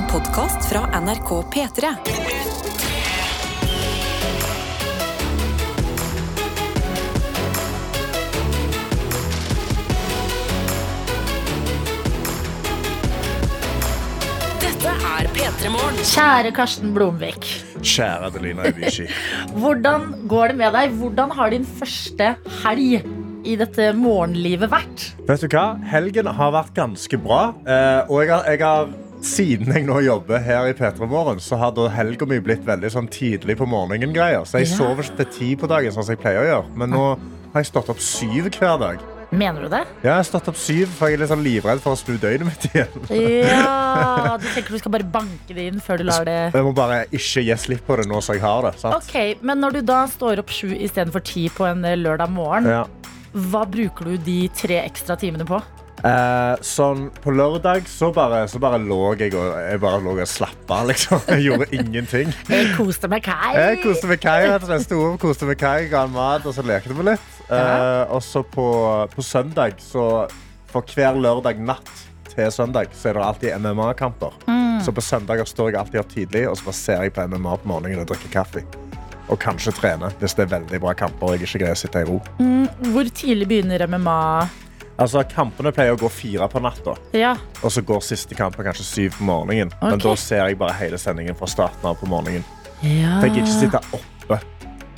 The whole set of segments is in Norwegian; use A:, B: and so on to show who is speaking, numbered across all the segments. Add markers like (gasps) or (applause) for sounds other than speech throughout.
A: En podkast fra NRK P3. Dette er P3 Morgen.
B: Kjære Karsten Blomvik.
C: Kjære Adelina Ibishi. (laughs)
B: Hvordan går det med deg? Hvordan har din første helg i dette morgenlivet vært?
C: Vet du hva? Helgen har vært ganske bra. eh, og jeg har, jeg har siden jeg nå jobber her i P3 Morgen, så har da helga mi blitt veldig sånn tidlig på morgenen-greier. Så jeg
B: Ja.
C: sover ikke til ti på dagen, sånn som jeg pleier å gjøre. Men nå har jeg stått opp syv hver dag.
B: Mener du det?
C: Ja, jeg har stått opp syv, for jeg er litt sånn livredd for å snu døgnet mitt igjen. (laughs)
B: Ja, Du tenker du skal bare banke det inn før du lar det
C: Jeg må bare ikke gi slipp på det nå som jeg har det. Sant?
B: Ok, Men når du da står opp sju istedenfor ti på en eh, lørdag morgen,
C: Ja.
B: hva bruker du de tre ekstra timene på?
C: Eh, sånn, på lørdag så bare, så bare lå jeg og, jeg bare lå og slappa, liksom. (laughs) Jeg gjorde ingenting.
B: Jeg koste meg, Kai.
C: Jeg koste med Kai. rett og slett. Sto opp, koste med Kai, ga han mat, og så lekte vi litt. Eh, og så på, på søndag, så for hver lørdag natt til søndag, så er det alltid MMA-kamper. Så på søndager står jeg alltid opp tidlig, og så bare ser jeg på MMA på morgenen og drikker kaffe. Og kanskje trene hvis det er veldig bra kamper og jeg ikke greier å sitte i ro.
B: Hvor tidlig begynner MMA?
C: Altså, Kampene pleier å gå fire på natta,
B: Ja,
C: og så går siste kampen kanskje syv på morgenen. Men da ser jeg bare hele sendingen fra starten av på morgenen.
B: ja.
C: For jeg gidder ikke sitte oppe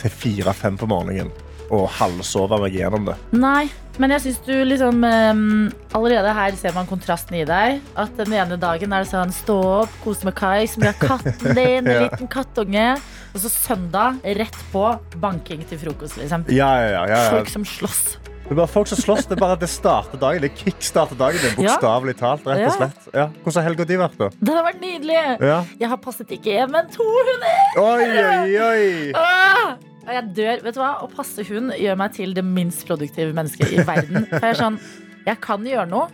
C: til fire-fem på morgenen og halvsove meg gjennom det.
B: Nei, men jeg syns du liksom um, Allerede her ser man kontrasten i deg. At den ene dagen er det sånn stå opp, kose med Kai, som gjør katten din, (laughs) en liten kattunge. Og så søndag, rett på banking til frokost, liksom.
C: Ja, ja, ja.
B: Folk som slåss.
C: Det er bare folk som slåss. Det er bare at det starter dagen. Det kickstarter dagen din, bokstavelig talt. rett og slett. Ja. Hvordan har helga di vært, da?
B: Det har vært nydelig!
C: Ja.
B: Jeg har passet ikke én, men to hunder!
C: Oi, oi, oi!
B: Ah! Og jeg dør. Vet du hva? Å passe hund gjør meg til det minst produktive mennesket i verden. For jeg er sånn, jeg kan gjøre noe,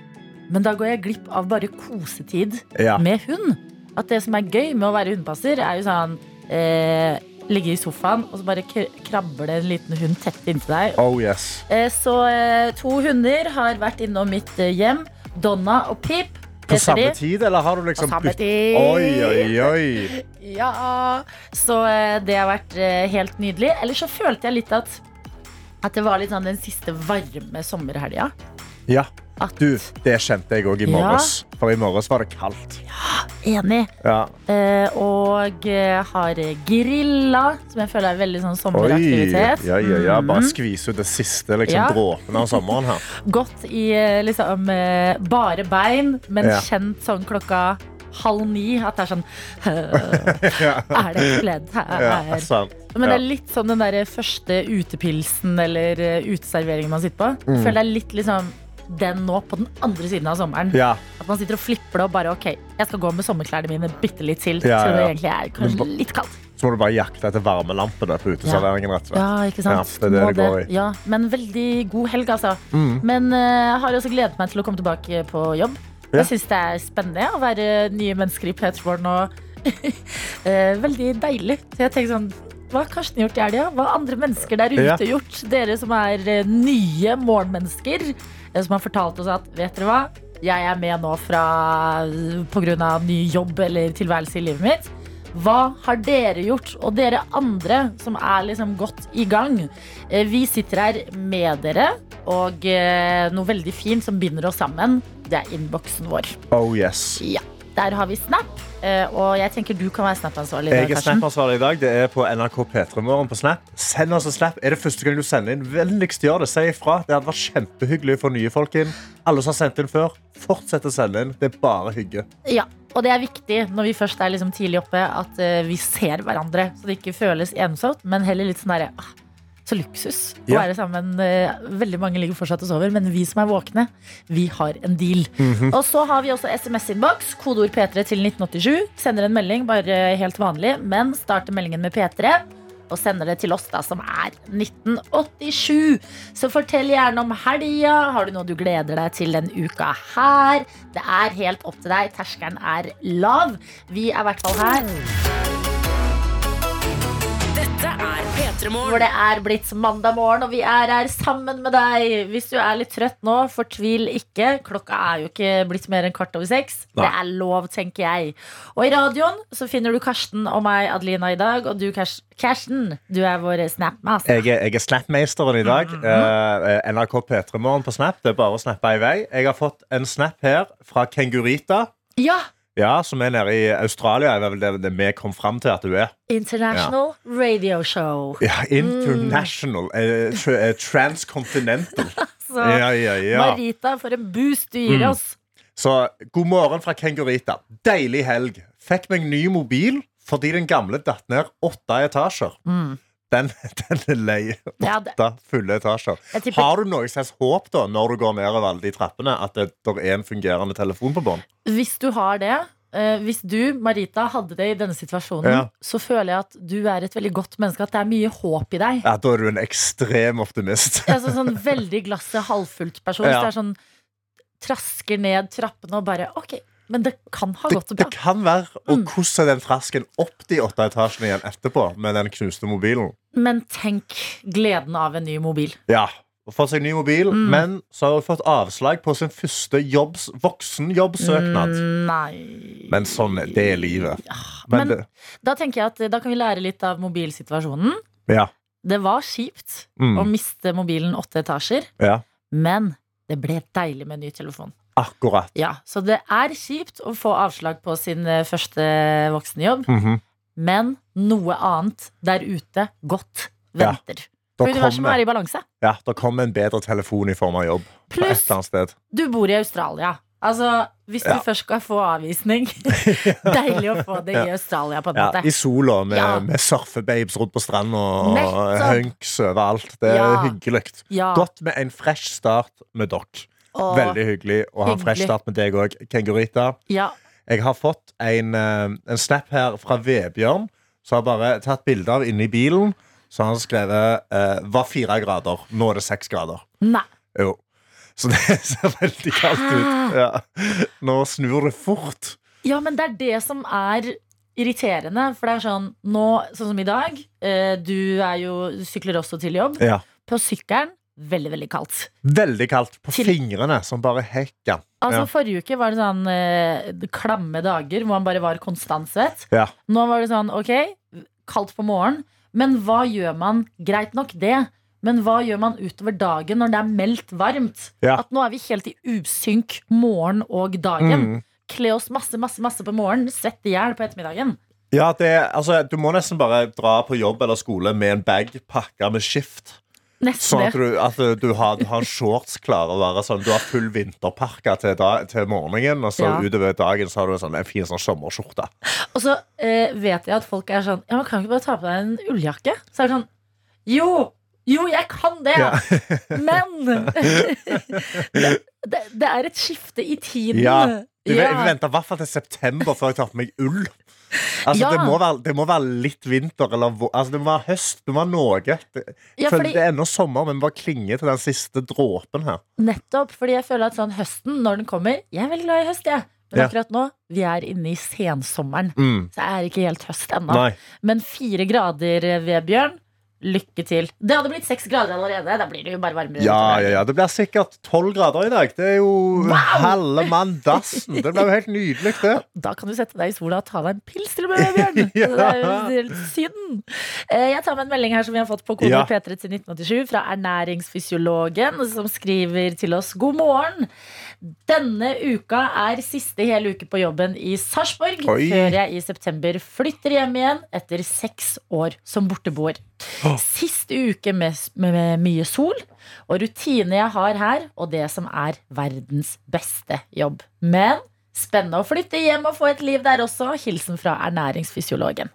B: men da går jeg glipp av bare kosetid
C: Ja.
B: med hund. At det som er gøy med å være hundepasser, er jo sånn eh, Ligge i sofaen, og så bare krabber det en liten hund tett inntil deg.
C: Oh, yes.
B: Eh, så eh, to hunder har vært innom mitt eh, hjem. Donna og Pip.
C: På samme
B: de.
C: tid, eller har du
B: På
C: liksom
B: samme tid.
C: Oi, oi, oi. (laughs)
B: Ja, så det har vært helt nydelig. Ellers så følte jeg litt at At det var litt sånn den siste varme sommerhelga.
C: Ja.
B: At,
C: Du, det kjente jeg òg i morges. For i morges var det kaldt.
B: Enig.
C: Ja.
B: Eh, og eh, har grilla, som jeg føler er veldig sånn
C: Oi.
B: sommeraktivitet.
C: Ja, ja, ja. Bare
B: Mhm.
C: skvise ut det siste liksom,
B: Ja.
C: dråpen av sommeren her. (laughs)
B: Gått i eh, liksom eh, bare bein, men
C: Ja.
B: kjent sånn klokka halv ni at det er sånn (laughs) Er det pledd
C: Ja,
B: her?
C: sant.
B: Men det er litt sånn den der første utepilsen eller uteserveringen man sitter på.
C: Mm.
B: Føler det er litt liksom den nå på den andre siden av sommeren.
C: Ja.
B: At man sitter og flipper det og bare OK, jeg skal gå med sommerklærne mine bitte litt til.
C: Ja,
B: om det egentlig er kanskje litt kaldt.
C: Så må du bare jakte etter varmelampene på uteserveringen. rett og slett.
B: Ja, ikke sant?
C: Ja, det er det
B: Må
C: det går i.
B: Ja, men veldig god helg, altså.
C: Mm.
B: Men eh, jeg har også gledet meg til å komme tilbake på jobb. Jeg syns det er spennende å være nye mennesker i P3morgen og (laughs) eh, veldig deilig. Så jeg tenker sånn hva har Karsten gjort i helga? Hva har andre mennesker der ute gjort? Dere som er eh, nye morgenmennesker, eh, som har fortalt oss at vet dere hva? Jeg er med nå fra pga. ny jobb eller tilværelse i livet mitt. Hva har dere gjort? Og dere andre som er liksom godt i gang. Eh, Vi sitter her med dere, og eh, noe veldig fint som binder oss sammen, det er innboksen vår.
C: Oh yes.
B: Ja, Der har vi Snap, eh, og jeg tenker du kan være Snap-ansvarlig.
C: Jeg er Snap-ansvarlig i dag. Det er på NRK P3 Morgen på Snap. Send oss en snap. Er det første gang du sender inn, vennligst gjør det. Si ifra. Det hadde vært kjempehyggelig få nye folk inn. Alle som har sendt inn før, fortsett å sende inn. Det er bare hygge.
B: Ja, og det er viktig når vi først er liksom tidlig oppe, at eh, vi ser hverandre. Så det ikke føles ensomt, men heller litt sånn derre ah, Så luksus å
C: Ja.
B: være sammen. eh, veldig mange ligger fortsatt og sover, men vi som er våkne, vi har en deal.
C: Mhm.
B: Og så har vi også SMS-innboks. Kodeord P3 til 1987. Sender en melding, bare helt vanlig, men starter meldingen med P3. Og sender det til oss, da, som er 1987. Så fortell gjerne om helga. Har du noe du gleder deg til den uka her? Det er helt opp til deg. Terskelen er lav. Vi er i hvert fall her.
A: Dette er P3
B: Hvor
A: Morgen.
B: det er blitt mandag morgen, og vi er her sammen med deg. Hvis du er litt trøtt nå, fortvil ikke. Klokka er jo ikke blitt mer enn kvart over seks.
C: Nei.
B: Det er lov, tenker jeg. Og i radioen så finner du Karsten og meg, Adelina, i dag. Og du, Kars- Karsten, du er vår Snapmaster.
C: Jeg er, jeg er Snap-meisteren i dag. Eh, NRK P3 Morgen på Snap. Det er bare å snappe i vei. Jeg har fått en snap her fra Kengurita.
B: Ja!
C: Ja, som er nede i Australia. Er vel det, det vi kom fram til at du er.
B: International Radio Show.
C: Ja, International. Mm. eh, transcontinental. (laughs)
B: Så
C: Ja, ja, ja.
B: Marita, for en boost du gir
C: Mm.
B: oss.
C: Så god morgen fra Kengurita. Deilig helg. Fikk meg ny mobil fordi den gamle datt ned åtte etasjer.
B: Mm.
C: Den, (laughs) den er lei. Åtte fulle etasjer.
B: Jeg
C: Har du noe slags håp da når du går nedover alle de trappene, at det der er en fungerende telefon på bånn?
B: Hvis du har det Uh, Hvis du, Marita, hadde det i denne situasjonen
C: Ja.
B: Så føler jeg at du er et veldig godt menneske At det er mye håp i deg
C: Ja, Da er du en ekstrem optimist.
B: altså, Sånn veldig glasset halvfullt person
C: Ja.
B: Så det er sånn Trasker ned trappene og bare Ok, men det kan ha gått og
C: det kan være. Og
B: Mm.
C: hvordan er den frasken opp de åtte etasjene igjen etterpå med den knuste mobilen?
B: Men tenk gleden av en ny mobil
C: Ja, fått seg ny mobil,
B: Mm.
C: men så har hun fått avslag på sin første jobbs, voksenjobbsøknad.
B: Mm, Nei
C: Men sånn er det livet.
B: Men
C: Men, det,
B: da tenker jeg at da kan vi lære litt av mobilsituasjonen
C: ja.
B: Det var kjipt
C: Mm.
B: å miste mobilen åtte etasjer
C: ja.
B: Men det ble deilig med en ny telefon
C: Akkurat.
B: Ja, så det er kjipt å få avslag på sin eh, første voksenjobb,
C: Mhm.
B: men noe annet der ute godt
C: Ja.
B: venter.
C: Da
B: For universet må være i balanse.
C: ja, da kommer en bedre telefon i form av jobb.
B: Pluss, du bor i Australia. Altså, hvis du
C: Ja.
B: først skal få avvisning (laughs) (laughs) Deilig å få det i Australia, på en
C: Ja,
B: måte.
C: I sola med,
B: Ja.
C: med surfebabes rundt på stranda og
B: Nettopp.
C: hunks overalt. Det er
B: Ja.
C: hyggelig.
B: Ja.
C: Godt med en fresh start med dere.
B: Og-
C: Veldig hyggelig å ha en fresh start med deg òg, Kengurita.
B: Ja.
C: Jeg har fått en, eh, en snap her fra Vebjørn, som har bare tatt bilde av inne i bilen. Så har han skrevet eh, 'var fire grader'. Nå er det seks grader.
B: Nei.
C: Jo. Så det (laughs) ser veldig kaldt ut. Ja. Nå snur det fort.
B: Ja, men det er det som er irriterende. For det er sånn nå, sånn som i dag. eh, Du er jo du sykler også til jobb.
C: Ja.
B: På sykkelen veldig, veldig kaldt.
C: Veldig kaldt på
B: Til-
C: fingrene, som bare hekker.
B: Altså
C: Ja.
B: Forrige uke var det sånn eh, klamme dager hvor man bare var konstant svett.
C: Ja.
B: Nå var det sånn ok, kaldt på morgenen, men hva gjør man? Greit nok det, men hva gjør man utover dagen når det er meldt varmt?
C: Ja.
B: At nå er vi helt i usynk morgen og dagen.
C: Mm.
B: Kle oss masse, masse, masse på morgenen, svett i hjel på ettermiddagen.
C: Ja, det, altså, du må nesten bare dra på jobb eller skole med en bag pakka med skift.
B: Nesten
C: Sånn at du, at du, har, har shorts klare å være sånn Du har full vinterparka til, til morgenen, og så
B: Ja.
C: utover dagen så har du en, sånn, en fin sånn sommerskjorte.
B: Og så eh, vet jeg at folk er sånn Ja, man kan ikke bare ta på deg en ulljakke? Så er det sånn Jo! Jo, jeg kan det!
C: Ja. (laughs)
B: Men (laughs) det, det, det er et skifte i tiden.
C: Ja, Du,
B: Ja.
C: Jeg venter i hvert fall til september før jeg tar på meg ull. Altså,
B: Ja.
C: det, må være, det må være litt vinter, eller altså, det må være høst. Det må være noe. Det,
B: Ja, fordi-
C: det er ennå sommer, men bare klinger til den siste dråpen her.
B: Nettopp, fordi jeg føler at sånn høsten, når den kommer Jeg er veldig glad i høst, jeg. Men
C: Ja.
B: akkurat nå, vi er inne i sensommeren.
C: Mm.
B: Så jeg er ikke helt høst ennå. Men fire grader, eh, Vebjørn. Lykke til. Det hadde blitt seks grader allerede. Da blir det jo bare varmere.
C: Ja, ja, ja. Det blir sikkert tolv grader i dag. Det er jo halve mann dassen. Det blir jo helt nydelig, det. (laughs)
B: Da kan du sette deg i sola og ta deg en pils til og med, Bjørn. (laughs)
C: Ja.
B: Det er jo helt Syden. Eh, Jeg tar med en melding her som vi har fått på kode
C: Ja.
B: P3 til 1987 fra ernæringsfysiologen, som skriver til oss God morgen. Denne uka er siste hele uke på jobben i Sarpsborg, før jeg i september flytter hjem igjen etter seks år som borteboer. Siste uke med, med, med mye sol og rutine jeg har her, og det som er verdens beste jobb. Men spennende å flytte hjem og få et liv der også. Hilsen fra ernæringsfysiologen.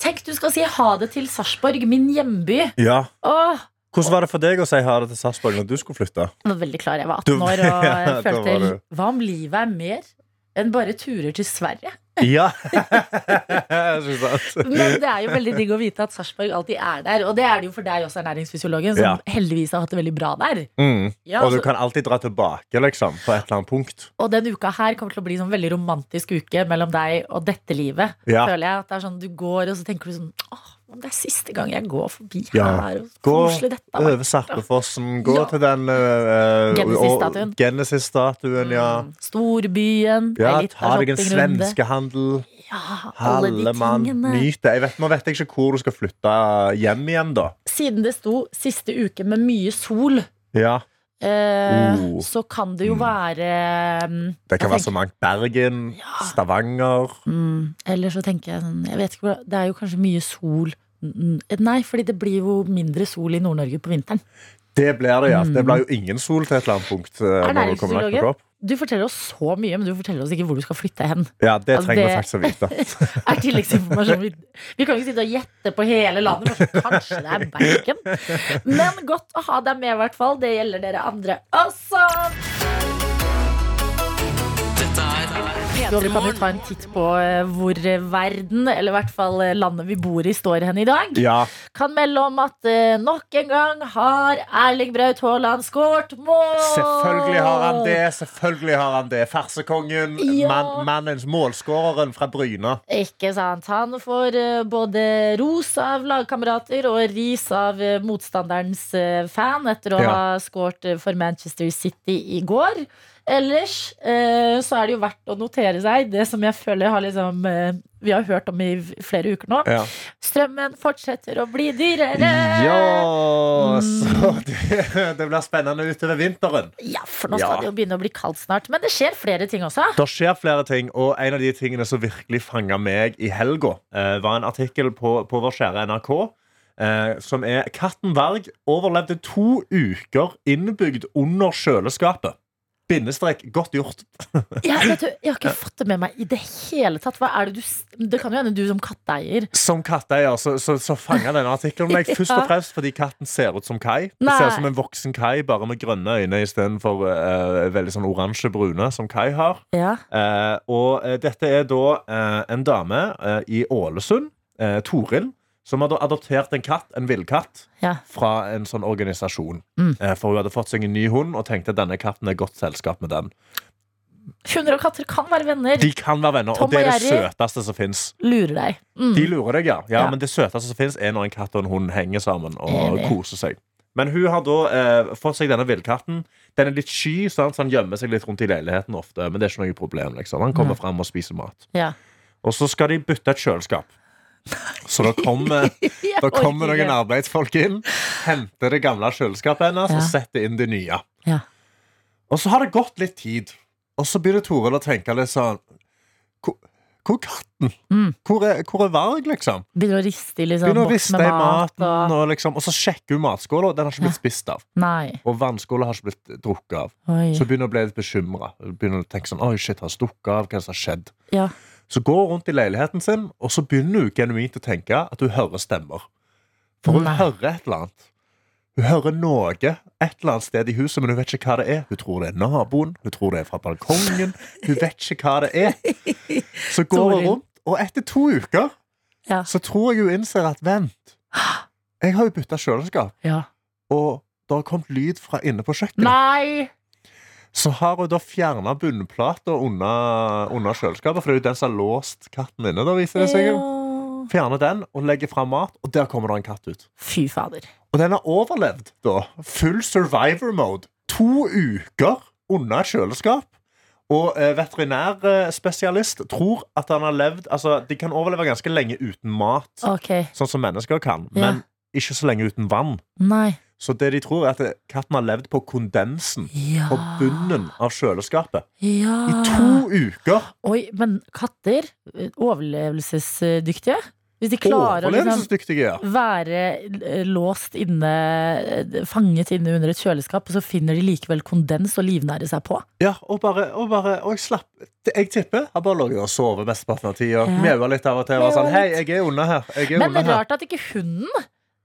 B: Tenk du skal si ha det til Sarpsborg, min hjemby.
C: Ja.
B: Åh,
C: Hvordan var det for deg å si ha det til Sarpsborg når du skulle flytte?
B: jeg var veldig klar. Jeg var 18 år (laughs) og
C: Ja,
B: følte Hva om livet er mer enn bare turer til Sverige? (laughs)
C: Ja! (laughs)
B: Men det er jo veldig digg å vite at Sarpsborg alltid er der. Og det er det jo for deg også, ernæringsfysiologen, som
C: Ja.
B: heldigvis har hatt det veldig bra der.
C: Mm.
B: Ja,
C: Og du
B: så,
C: kan alltid dra tilbake, liksom, på et eller annet punkt.
B: Og den uka her kommer til å bli en sånn veldig romantisk uke mellom deg og dette livet.
C: Ja.
B: Føler jeg at det er sånn Du går, og så tenker du sånn Åh, om det er siste gang jeg går forbi
C: Ja.
B: her. Og
C: Gå
B: koselig dette
C: over Sarpefossen. Gå
B: Ja.
C: til den uh,
B: Genesis-statuen.
C: Ja.
B: Mm, Storbyen.
C: Ja, ta deg en svenskehandel.
B: Ja, alle de tingene.
C: Nyt det. Jeg vet, jeg ikke hvor du skal flytte hjem igjen, da.
B: Siden det sto siste uke med mye sol,
C: Ja,
B: eh,
C: Oh.
B: så kan det jo
C: Mm.
B: være mm,
C: Det kan være så mangt. Bergen, Stavanger.
B: Mm, eller så tenker jeg sånn Jeg vet ikke Det er jo kanskje mye sol Nei, fordi det blir jo mindre sol i Nord-Norge på vinteren.
C: Det blir det, ja.
B: Mm.
C: Det blir jo ingen sol til et eller annet punkt. eh, når du kommer opp.
B: Du forteller oss så mye, men du forteller oss ikke hvor du skal flytte hen.
C: Ja, det
B: Altså,
C: trenger vi faktisk å vite. (laughs)
B: Er tilleggsinformasjon Vi, vi kan jo ikke sitte og gjette på hele landet. for Kanskje det er Bergen. Men godt å ha deg med, i hvert fall. Det gjelder dere andre også.
A: Dette
B: Jo, vi kan jo ta en titt på eh, hvor eh, verden, eller i hvert fall eh, landet vi bor i, står hen i dag.
C: Ja,
B: Kan melde om at nok en gang har Erling Braut Haaland skåret mål!
C: selvfølgelig har han det. Selvfølgelig har han det. Farsekongen,
B: Ja.
C: man, mannens målskåreren fra Bryna.
B: Ikke sant. Han får både ros av lagkamerater og ris av motstanderens fan etter å
C: Ja.
B: ha skåret for Manchester City i går. Ellers eh, så er det jo verdt å notere seg det som jeg føler har liksom eh, vi har hørt om i flere uker nå.
C: Ja.
B: Strømmen fortsetter å bli dyrere!
C: Ja,
B: Mm.
C: så det, det blir spennende utover vinteren.
B: Ja, for nå skal
C: Ja.
B: det jo begynne å bli kaldt snart. Men det skjer flere ting også.
C: Det skjer flere ting, og en av de tingene som virkelig fanga meg i helga, eh, var en artikkel på, på vår kjære NRK. Eh, som er 'Katten Varg overlevde to uker innebygd under kjøleskapet'. Bindestrek godt gjort. (laughs)
B: Jeg, vet jeg har ikke fått det med meg i det hele tatt. Det, du, det kan jo hende du som katteeier
C: Som katteeier så, så, så fanga denne artikkelen meg (laughs) først og fremst fordi katten ser ut som Kai.
B: Nei.
C: ser ut som en voksen Kai, bare med grønne øyne istedenfor uh, veldig sånn oransje-brune, som Kai har.
B: Ja,
C: Uh, og uh, dette er da uh, en dame eh, i Ålesund, eh, Toril, som hadde adoptert en katt, en villkatt,
B: ja.
C: fra en sånn organisasjon.
B: Mm.
C: Eh, for hun hadde fått seg en ny hund og tenkte at denne katten er godt selskap med den.
B: Hunder og katter kan være venner.
C: De kan være venner,
B: Tom
C: og det er det søteste som fins.
B: Lurer deg. Mm.
C: De lurer deg, ja. ja.
B: Ja.
C: Men det søteste som fins, er når en katt og en hund henger sammen og
B: Enig.
C: koser seg. Men hun har da eh, fått seg denne villkatten. Den er litt sky, sant? så han gjemmer seg litt rundt i leiligheten ofte. Men det er ikke noe problem. liksom Han kommer fram og spiser mat.
B: Ja.
C: Og så skal de bytte et kjøleskap. (laughs) Så da kommer, (laughs) da kommer noen arbeidsfolk inn, henter det gamle kjøleskapet hennes og setter inn det nye. Og så har det gått litt tid, og så begynner Toril å tenke litt sånn Hvor, hvor er katten?
B: Mm.
C: Hvor, er, hvor er Varg, liksom?
B: Begynner å riste liksom,
C: Begynner å
B: boks
C: riste i
B: mat.
C: maten,
B: Og...
C: og, liksom, og så sjekker hun matskåla, og den har ikke blitt spist av.
B: Nei.
C: Og vannskåla har ikke blitt drukket av.
B: Oi.
C: Så begynner hun å bli litt bekymra. Begynner å tenke sånn, oi shit, har stukket av? Hva er det som har skjedd?
B: Ja.
C: Så går hun rundt i leiligheten sin, og så begynner hun genuint å tenke at hun hører stemmer. For hun
B: Nei.
C: hører et eller annet. Hun hører noe et eller annet sted i huset, men hun vet ikke hva det er. Hun tror det er naboen, hun tror det er fra balkongen. Hun vet ikke hva det er. Så går hun rundt, og etter to uker
B: Ja.
C: så tror jeg hun innser at vent, jeg har jo bytta kjøleskap,
B: ja.
C: og det har kommet lyd fra inne på kjøkkenet.
B: Nei!
C: Så har hun da fjerna bunnplata under, kjøleskapet, for det er jo den som har låst katten inne. da viser det seg jo.
B: Ja.
C: Fjerner den og legger fram mat, og der kommer det en katt ut.
B: Fy fader.
C: Og den har overlevd, da. Full survivor mode. To uker unna et kjøleskap. Og eh, veterinærspesialist tror at han har levd Altså, de kan overleve ganske lenge uten mat,
B: okay.
C: sånn som mennesker kan,
B: Ja.
C: men ikke så lenge uten vann.
B: Nei.
C: Så det de tror, er at katten har levd på kondensen
B: Ja.
C: på bunnen av kjøleskapet
B: Ja.
C: i to uker.
B: Oi, men katter, eh, overlevelsesdyktige? Hvis de klarer å liksom
C: ja.
B: være eh, låst inne, eh, fanget inne under et kjøleskap, og så finner de likevel kondens å livnære seg på.
C: Ja, og bare, og bare Og jeg slapp Jeg tipper har bare lå og sovet mesteparten av tida.
B: Ja.
C: Mjaua litt av og til. Og sånn, Hei, jeg er unna her. Jeg er
B: Men det er rart at ikke hunden,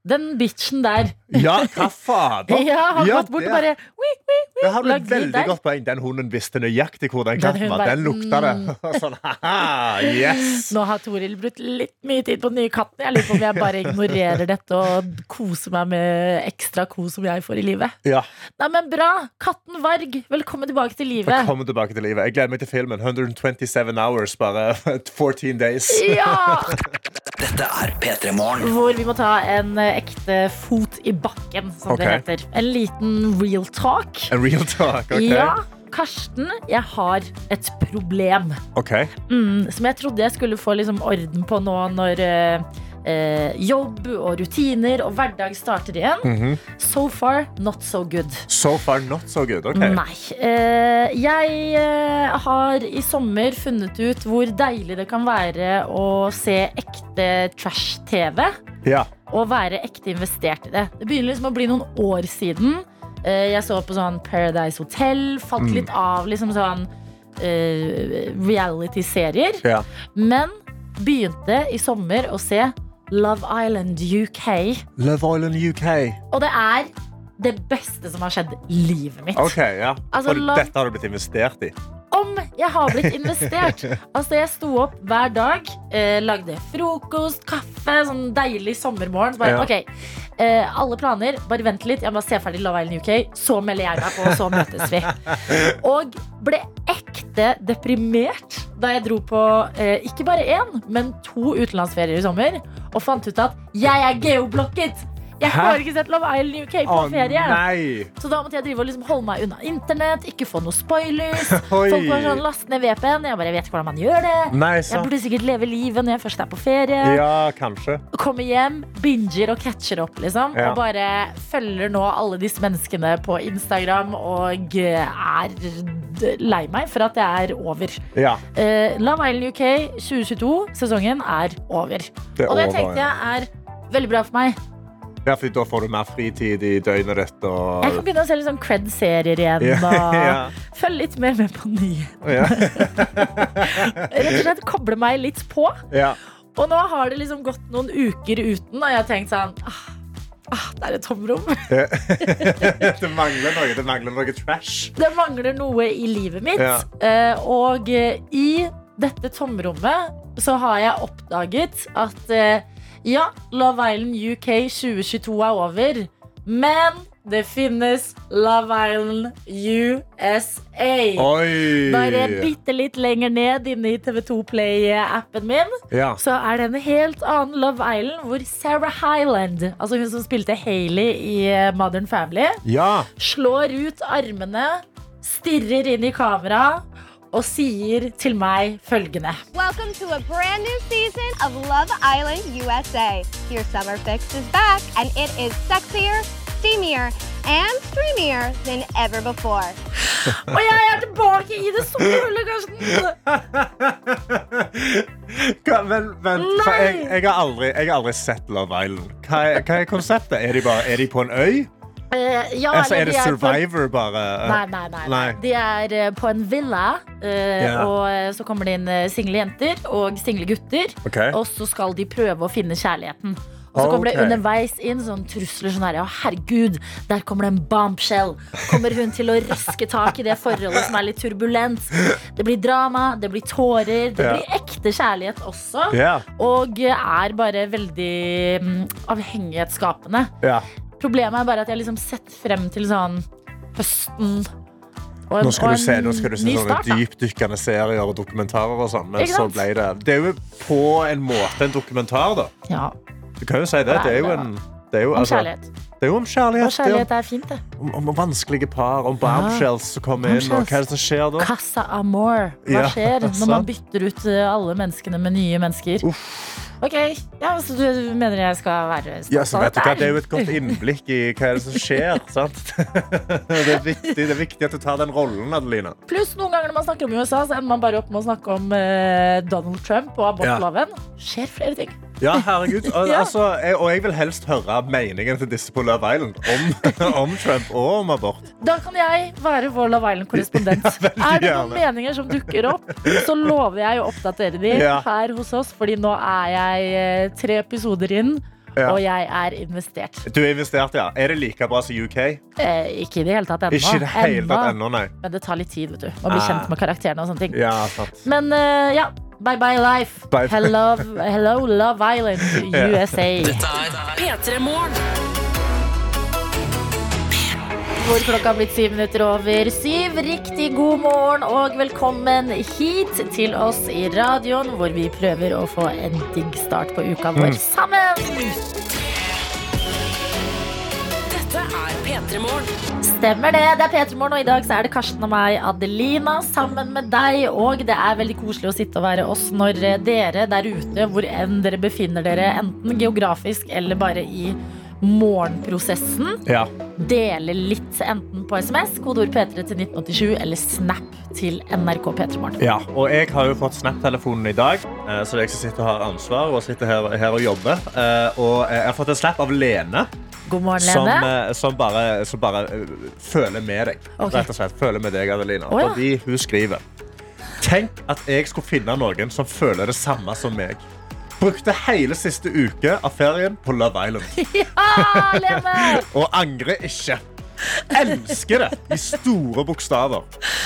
B: den bitchen der
C: Ja, hva fader? (laughs)
B: Ja, har
C: Ja,
B: gått bort og bare «Oi, oi, oi»,
C: Det har du et veldig godt poeng. Den hunden visste nøyaktig hvor den
B: Den
C: katten var. Den lukta det. (laughs) sånn, haha, yes!
B: Nå har Toril brukt litt mye tid på den nye katten. Jeg lurer på om jeg bare ignorerer dette og koser meg med ekstra kos som jeg får i livet.
C: Ja,
B: Nei, men bra! Katten Varg, velkommen tilbake til livet.
C: Velkommen tilbake til livet. Jeg gleder meg til filmen. 127 hours, bare (laughs) 14 days.
B: Ja!
D: Dette er P3 Morgen.
B: Hvor vi må ta en eh, ekte fot i bakken, som
C: okay.
B: det heter. En liten real talk.
C: A real talk, ok?
B: Ja, Karsten, jeg har et problem.
C: Ok.
B: Mm, som jeg trodde jeg skulle få liksom orden på nå når eh, eh, jobb og rutiner og hverdag starter igjen.
C: Mhm.
B: So far, not so good.
C: So far not so good. ok.
B: Nei. Eh, jeg eh, har i sommer funnet ut hvor deilig det kan være å se ekte trash-TV.
C: Ja.
B: Og være ekte investert i det. Det begynner liksom å bli noen år siden. Eh, jeg så på sånn Paradise Hotel. Falt litt av liksom sånn uh, reality-serier.
C: ja.
B: Men begynte i sommer å se Love Island UK.
C: Love Island UK.
B: Og det er det beste som har skjedd i livet mitt.
C: Ok, ja.
B: Altså,
C: Og
B: love...
C: dette har du blitt investert i?
B: Om jeg har blitt investert. (laughs) altså, jeg sto opp hver dag, eh, lagde frokost, kaffe, sånn deilig sommermorgen. Så bare,
C: Ja.
B: ok, eh, alle planer, bare vent litt, jeg må se ferdig Love Island UK, så melder jeg meg på, og så møtes vi. (laughs) Og ble ekte deprimert da jeg dro på eh, ikke bare én, men to utenlandsferier i sommer, og fant ut at jeg er geoblokket! Jeg får ikke sett Love Island UK på
C: Å
B: ferie.
C: nei!
B: Så da måtte jeg drive og liksom holde meg unna internett, ikke få noe spoilers. (laughs)
C: Oi.
B: Folk var sånn, last ned VPN. Jeg bare vet ikke hvordan man gjør det.
C: Nei,
B: Jeg
C: sant.
B: burde sikkert leve livet når jeg først er på ferie.
C: Ja, kanskje.
B: Kommer hjem, binger og catcher opp, liksom.
C: Ja.
B: Og bare følger nå alle disse menneskene på Instagram og er d- lei meg for at det er over.
C: Ja,
B: Eh, Love Island UK 2022-sesongen er over.
C: det er
B: Og det
C: over.
B: tenkte jeg er veldig bra for meg.
C: Ja, for da får du mer fritid i døgnet ditt og
B: Jeg kan begynne å se litt sånn cred-serier igjen.
C: Ja,
B: Og (laughs)
C: ja.
B: følge litt mer med på nyhetene.
C: Ja. (laughs)
B: Rett og slett koble meg litt på.
C: ja.
B: Og nå har det liksom gått noen uker uten, og jeg har tenkt sånn ah, ah, Det er et tomrom. (laughs)
C: Det mangler noe. Det mangler noe trash.
B: Det mangler noe i livet mitt. Eh, og eh, i dette tomrommet så har jeg oppdaget at eh, ja, Love Island UK 2022 er over. Men det finnes Love Island USA.
C: Oi!
B: Bare bitte litt lenger ned inne i TV2 Play-appen min.
C: Ja.
B: så er det en helt annen Love Island hvor Sarah Highland, altså hun som spilte Hailey i eh, Modern Family,
C: ja.
B: slår ut armene, stirrer inn i kamera og sier til meg følgende.
E: Welcome to a brand new season of Love Island USA. Your summer fix is back, and it is sexier, steamier, and streamier than ever before.
B: Og jeg er tilbake i det sommerhullet, Karsten!
C: Vent, vent, for jeg, jeg, har aldri, jeg har aldri sett Love Island. Hva er, hva er konseptet? Er de, bare, er de på en øy?
B: Eh, ja,
C: Altså, er det
B: de på-
C: Survivor, bare?
B: Nei, nei, nei, nei.
C: Nei.
B: De er eh, på en villa, uh,
C: yeah.
B: og eh, så kommer det inn eh, single jenter og single gutter.
C: Okay.
B: Og så skal de prøve å finne kjærligheten. Og så kommer
C: okay.
B: det underveis inn sånn trusler sånn her. Ja, herregud, der kommer det en bombshell. Kommer hun til å raske tak i det forholdet som er litt turbulent? Det blir drama, det blir tårer, det blir ekte kjærlighet også.
C: Yeah.
B: Og er bare veldig mm, avhengighetsskapende.
C: ja.
B: Problemet er bare at jeg har liksom sett frem til sånn høsten. Og en-
C: Nå skal, du se, nå skal du se sånne dypdykkende serier og dokumentarer og sånn. Men så ble det Det er jo på en måte en dokumentar, da.
B: Ja,
C: Du kan jo si det. Det er jo en det er jo, altså,
B: kjærlighet.
C: Det er jo om kjærlighet.
B: Og kjærlighet er fint, det.
C: Om, om vanskelige par, om bombshells som kommer inn, og hva er det som skjer da?
B: Casa Amor. Hva
C: Ja,
B: skjer (laughs) når man bytter ut eh, alle menneskene med nye mennesker? Ok, ja, Så du mener jeg skal være stolt
C: Ja. Det er jo et godt innblikk i hva er det som skjer. (laughs) sant? (laughs) Det er, viktig, det er viktig at du tar den rollen, Adelina.
B: Pluss noen ganger når man snakker om USA, så ender man bare opp med å snakke om eh, Donald Trump og abortloven. Skjer flere ting.
C: Ja, herregud. Og,
B: Ja.
C: altså, jeg, og jeg vil helst høre meningen til disse Love Island om, (laughs) om Trump og om abort.
B: Da kan jeg være vår Love Island-korrespondent. (laughs)
C: Ja,
B: er det noen
C: gjerne.
B: meninger som dukker opp, så lover jeg å oppdatere de
C: Ja.
B: her hos oss, fordi nå er jeg eh, tre episoder inn.
C: Ja.
B: Og jeg er investert.
C: Du er investert, ja. Er det like bra som UK?
B: Eh, ikke i det hele tatt ennå.
C: Ikke det hele
B: Ennå.
C: tatt ennå, nei.
B: Men det tar litt tid vet du, å bli
C: Ah.
B: kjent med karakterene. og sånne ting
C: Ja, sant.
B: Men uh, ja, bye bye life.
C: Bye.
B: Hello, hello Love Island, (laughs) USA.
A: Dette er P3 Morgen.
B: Hvor klokka har blitt syv minutter over syv. Riktig god morgen og velkommen hit til oss i radioen, hvor vi prøver å få en digg start på uka vår sammen.
A: Dette er P3 Morgen.
B: Stemmer det. Det er P3 Morgen, og i dag så er det Karsten og meg, Adelina, sammen med deg. Og det er veldig koselig å sitte og være oss når dere der ute, hvor enn dere befinner dere, enten geografisk eller bare i morgenprosessen,
C: Ja.
B: Dele litt enten på SMS, kodeord P3 til 1987, eller Snap til NRK P3 Morgen.
C: Ja, og jeg har jo fått Snap-telefonen i dag, eh, så det er jeg som sitter og har ansvar og sitter her, her og jobber. Eh, Og jeg har fått en snap av Lene,
B: God morgen,
C: som,
B: Lene.
C: eh, som bare, som bare føler med deg.
B: Okay.
C: Rett og slett, føler med deg, Adelina.
B: Oh, ja.
C: Fordi hun skriver Tenk at jeg skulle finne noen som føler det samme som meg. Brukte hele siste uke av ferien på Love Island. (laughs) (laughs) Og angrer ikke. Elsker det i store bokstaver.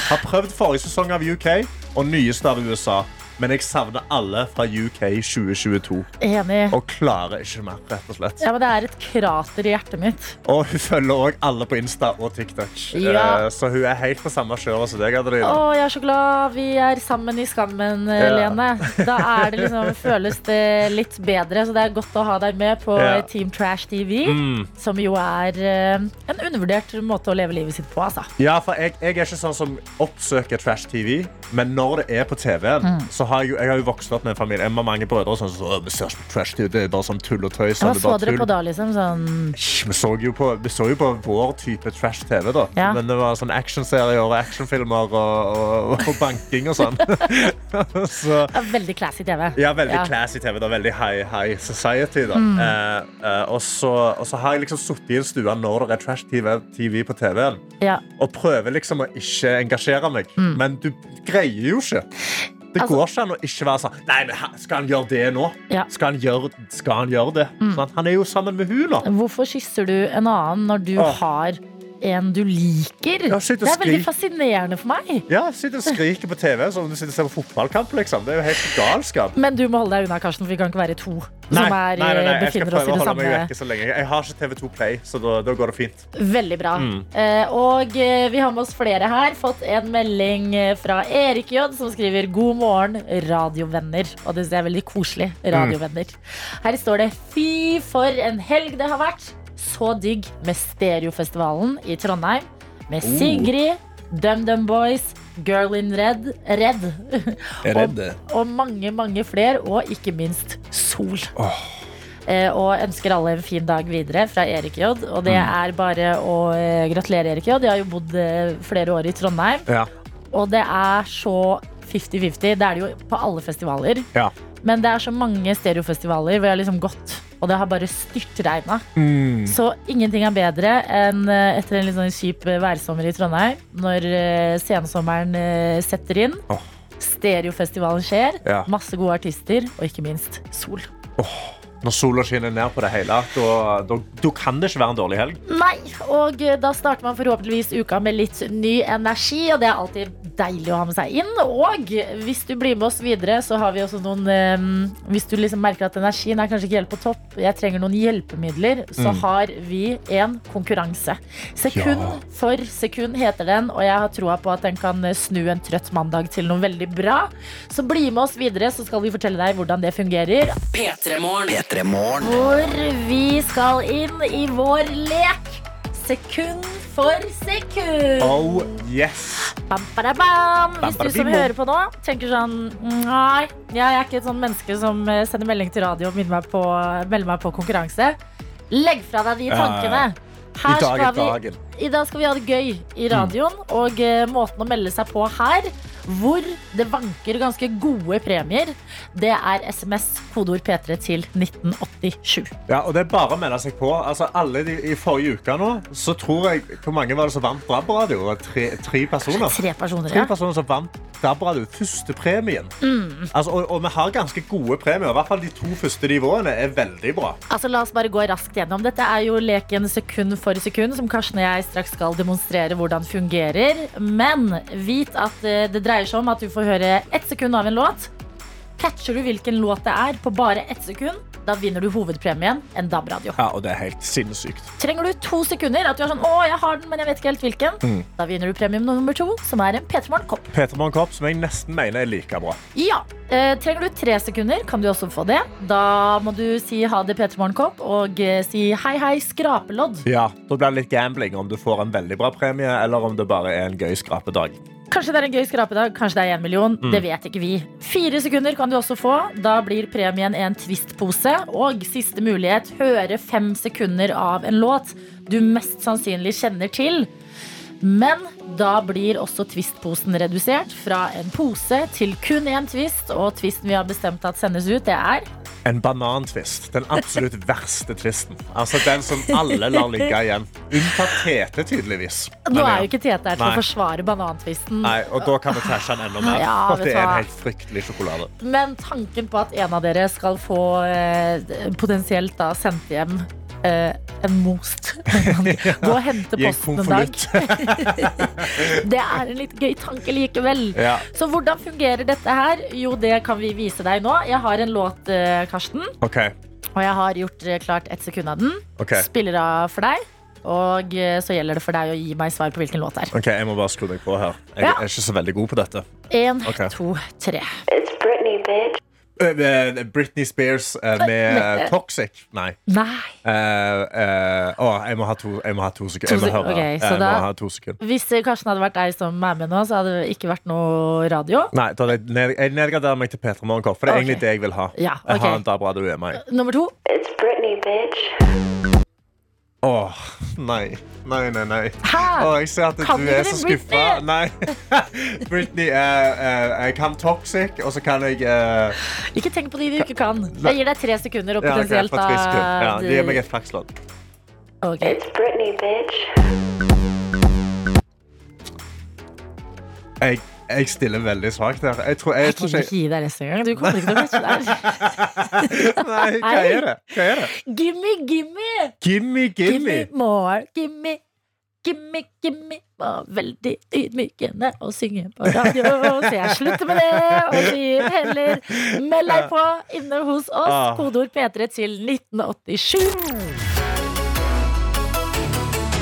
C: Har prøvd forrige sesong av UK og nyeste av USA. Men jeg savner alle fra UK 2022
B: Enig.
C: og klarer ikke mer. rett og slett.
B: Ja, men Det er et krater i hjertet mitt.
C: Og hun følger også alle på Insta og TikTok.
B: Ja.
C: Eh, Så hun er helt på samme kjøret som deg. Adelina.
B: Å, jeg er så glad vi er sammen i skammen, eh,
C: Ja.
B: Lene. Da er det liksom, føles det litt bedre. Så det er godt å ha deg med på
C: Ja.
B: Team Trash TV.
C: Mm.
B: Som jo er eh, en undervurdert måte å leve livet sitt på, altså.
C: Ja, for jeg, jeg er ikke sånn som oppsøker Trash TV, men når det er på TV-en,
B: Mm.
C: så har jeg, jeg har jo vokst opp med en familie. Jeg har mange brødre sånn, så, vi ser på Trash TV, det er bare sånn tull og tøys.
B: Hva så dere
C: tull».
B: på da, liksom? Sånn
C: Vi så på, vi så jo på vår type trash TV, da.
B: Ja.
C: Men det var sånn actionserier og actionfilmer og, og, og banking og sånn. (laughs) så
B: ja, Veldig classy TV.
C: ja, veldig
B: Ja.
C: classy TV. Da. Veldig high, high society. Da.
B: Mm.
C: Eh, eh, og, så, og så har jeg liksom sittet i en stue når det er trash TV, TV på TV-en,
B: Ja.
C: og prøver liksom å ikke engasjere meg. Men du greier jo ikke. Det.
B: Altså-
C: går ikke an å ikke være sånn Nei, men skal han gjøre det nå?
B: Ja.
C: Skal, han gjøre, skal han gjøre det?
B: Mm.
C: Sånn, han er jo sammen med hun nå.
B: Hvorfor kysser du en annen når du
C: Åh.
B: har en du liker?
C: Ja,
B: det er veldig fascinerende for meg.
C: Ja, sitt og skriker på TV som om du sitter og ser på fotballkamp. Liksom. Det er jo helt galskap.
B: Men du må holde deg unna, Karsten, for vi kan ikke være to som er,
C: nei, nei, nei, skal
B: befinner oss i det samme.
C: Jeg har ikke TV2 Play, så da, da går det fint.
B: Veldig bra.
C: Mm.
B: Eh, og eh, vi har med oss flere her. Fått en melding eh, fra Erik J, som skriver 'God morgen, radiovenner'. Og det er veldig koselig. Radiovenner. Her står det 'Fy for en helg det har vært'. Så digg med Stereofestivalen i Trondheim. Med
C: Oh.
B: Sigrid, DumDum Boys, Girl in Red, Red. (laughs) og, og mange, mange flere. Og ikke minst Sol. Eh, og ønsker alle en fin dag videre fra Erik J. Og det er bare å eh, gratulere Erik J. Jeg har jo bodd eh, flere år i Trondheim.
C: Ja.
B: Og det er så 50-50. Det er det jo på alle festivaler.
C: Ja.
B: Men det er så mange stereofestivaler hvor jeg har liksom gått, og det har bare styrtregna.
C: Mm.
B: Så ingenting er bedre enn eh, etter en litt sånn kjip eh, værsommer i Trondheim, når eh, sensommeren setter inn.
C: Oh.
B: Stereofestivalen skjer.
C: Ja.
B: Masse gode artister, og ikke minst sol.
C: Når sola skinner ned på det hele, da, kan det ikke være en dårlig helg.
B: Nei, og eh, da starter man forhåpentligvis uka med litt ny energi, og det er alltid deilig å ha med seg inn. Og hvis du blir med oss videre, så har vi også noen eh, Hvis du liksom merker at energien er kanskje ikke helt på topp, jeg trenger noen hjelpemidler, så har vi en konkurranse. Sekund
C: Ja.
B: for sekund heter den, og jeg har troa på at den kan eh, snu en trøtt mandag til noe veldig bra. Så bli med oss videre, så skal vi fortelle deg hvordan det fungerer.
A: P3 Morgen.
B: Hvor vi skal inn i vår lek. Sekund for sekund.
C: Oh, yes.
B: Bam, bada, bam. Hvis du som
C: Bam,
B: hører på nå, tenker sånn Nei, jeg er ikke et sånn menneske som eh, sender melding til radio og minner meg på, melder meg på konkurranse. Legg fra deg de tankene. Her skal vi. I dag skal vi ha det gøy i radioen. Og eh, måten å melde seg på her, hvor det vanker ganske gode premier, det er SMS, kodeord P3 til 1987.
C: Ja, og det er bare å melde seg på. Altså, alle de, I forrige uke nå, så tror jeg Hvor mange var det som vant DAB-radio? Tre, tre personer.
B: Tre personer, ja.
C: Tre personer som vant DAB-radio. Første premien.
B: Mm.
C: Altså, og, og vi har ganske gode premier. I hvert fall de to første nivåene er veldig bra.
B: Altså, la oss bare gå raskt gjennom. Dette er jo leken sekund for sekund, som Karsten og jeg straks skal demonstrere hvordan fungerer. Men vit at eh, det dreier seg om at du får høre ett sekund av en låt. Catcher du hvilken låt det er på bare ett sekund, da vinner du hovedpremien, en DAB-radio.
C: Ja, og det er helt sinnssykt.
B: Trenger du to sekunder, at du er sånn 'Å, jeg har den, men jeg vet ikke helt hvilken',
C: Mm.
B: da vinner du premium nummer to, som er en P3 Morgen-kopp.
C: Peter Morgen Kopp, som jeg nesten mener er like bra.
B: Ja. Eh, trenger du tre sekunder, kan du også få det. Da må du si ha det, P3 Morgen-kopp, og eh, si hei, hei, skrapelodd.
C: Ja, Da blir det litt gambling om du får en veldig bra premie, eller om det bare er en gøy skrapedag.
B: Kanskje det er en gøy skrapedag, kanskje det er en million. Det vet ikke vi. Fire sekunder kan du også få. Da blir premien en Twist-pose. Og siste mulighet, høre fem sekunder av en låt du mest sannsynlig kjenner til. Men da blir også Twist-posen redusert fra en pose til kun én Twist. Og Twisten vi har bestemt at sendes ut, det er
C: En banantvist. Den absolutt (laughs) verste tvisten. Altså Den som alle lar ligge igjen. Unntatt Tete, tydeligvis.
B: Nå er jo ikke Tete her til
C: Nei.
B: å forsvare banantvisten.
C: Nei, og da kan vi tæsje den enda mer.
B: Ja,
C: for det er en helt fryktelig sjokolade.
B: Men tanken på at en av dere skal få eh, potensielt da sendt hjem eh, en most (laughs) Gå og hente posten en dag. (laughs) Det er en litt gøy tanke likevel.
C: Ja.
B: Så hvordan fungerer dette her? Jo, det kan vi vise deg nå. Jeg har en låt, eh, Karsten,
C: Okay.
B: og jeg har gjort eh, klart ett sekund av den.
C: Okay.
B: Spiller av for deg. Og eh, så gjelder det for deg å gi meg svar på hvilken låt det er.
C: Ok, Jeg må bare skru deg på her. Jeg
B: Ja.
C: er ikke så veldig god på dette.
B: En,
C: Ok.
B: to, tre.
D: It's Britney, bitch.
C: Eh, eh, Britney Spears eh, med Toxic. Nei.
B: Nei.
C: Uh, uh, å, jeg må ha to, jeg må ha to sekunder. Jeg må høre.
B: Okay, så
C: jeg
B: da-
C: må ha to sekunder.
B: Hvis eh, Karsten hadde vært deg som er med nå, så hadde det ikke vært noe radio.
C: Nei, da jeg, ned, jeg nedgraderer meg til Petra Morgenkopp, for det er
B: okay.
C: egentlig det jeg vil ha.
B: Ja,
C: Jeg har en DAB radio i meg.
B: Nummer to.
D: It's Britney, bitch.
C: Åh, nei. Nei, nei, nei.
B: Hæ?
C: Åh, jeg ser at
B: Kan
C: du
B: du
C: er så skuffa. Nei. (laughs) Britney, er, eh, jeg kan Toxic, og så kan jeg uh...
B: Ikke tenk på de du ikke kan. Jeg gir deg tre sekunder og potensielt
C: ja, okay, sekund.
B: da
C: ja, Gi meg et flakslodd.
B: Ok.
D: It's Britney, bitch.
C: Jeg, jeg stiller veldig svakt her. Jeg tror, jeg
B: Jeg
C: tror ikke
B: gi deg resten gang. Du kommer ikke til å catche der. (laughs)
C: Nei, hva er det? Hva er det?
B: Gimme, gimme!
C: Gimme,
B: Gimme
C: gimme.
B: more. Gimme, gimme, gimme. Var veldig ydmykende å synge på radio. Så jeg slutter med det og sier heller meld deg på inne hos oss.
C: Ah.
B: Kodeord P3 til 1987.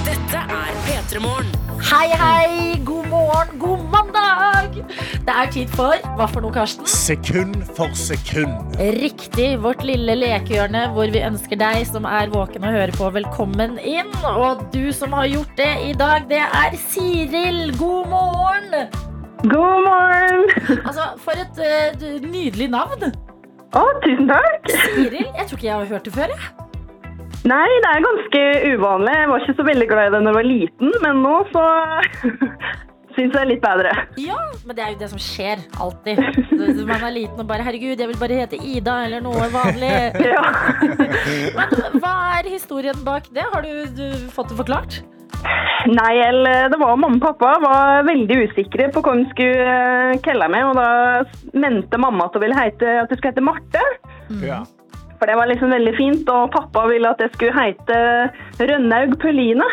A: Dette er P3 Morgen.
B: Hei, hei, god morgen, god mandag! Det er tid for Hva for noe, Karsten?
C: Sekund for sekund.
B: Riktig. Vårt lille lekehjørne hvor vi ønsker deg som er våken og hører på, velkommen inn. Og du som har gjort det i dag, det er Siril. God morgen!
F: God morgen!
B: Altså, For et uh, nydelig navn.
F: Å, tusen takk.
B: Siril. Jeg tror ikke jeg har hørt det før. jeg.
F: Nei, det er ganske uvanlig. Jeg var ikke så veldig glad i det da jeg var liten, men nå så syns jeg det er litt bedre.
B: Ja, Men det er jo det som skjer alltid. Man er liten og bare 'herregud, jeg vil bare hete Ida' eller noe vanlig. (laughs)
F: Ja.
B: Men hva er historien bak det? Har du, du fått det forklart?
F: Nei, eller det var mamma og pappa var veldig usikre på hva de skulle eh, kalle meg, og da mente mamma at hun ville hete, at jeg skulle hete Marte.
C: Ja.
F: For det var liksom veldig fint, og pappa ville at jeg skulle heite Rønnaug Pøline.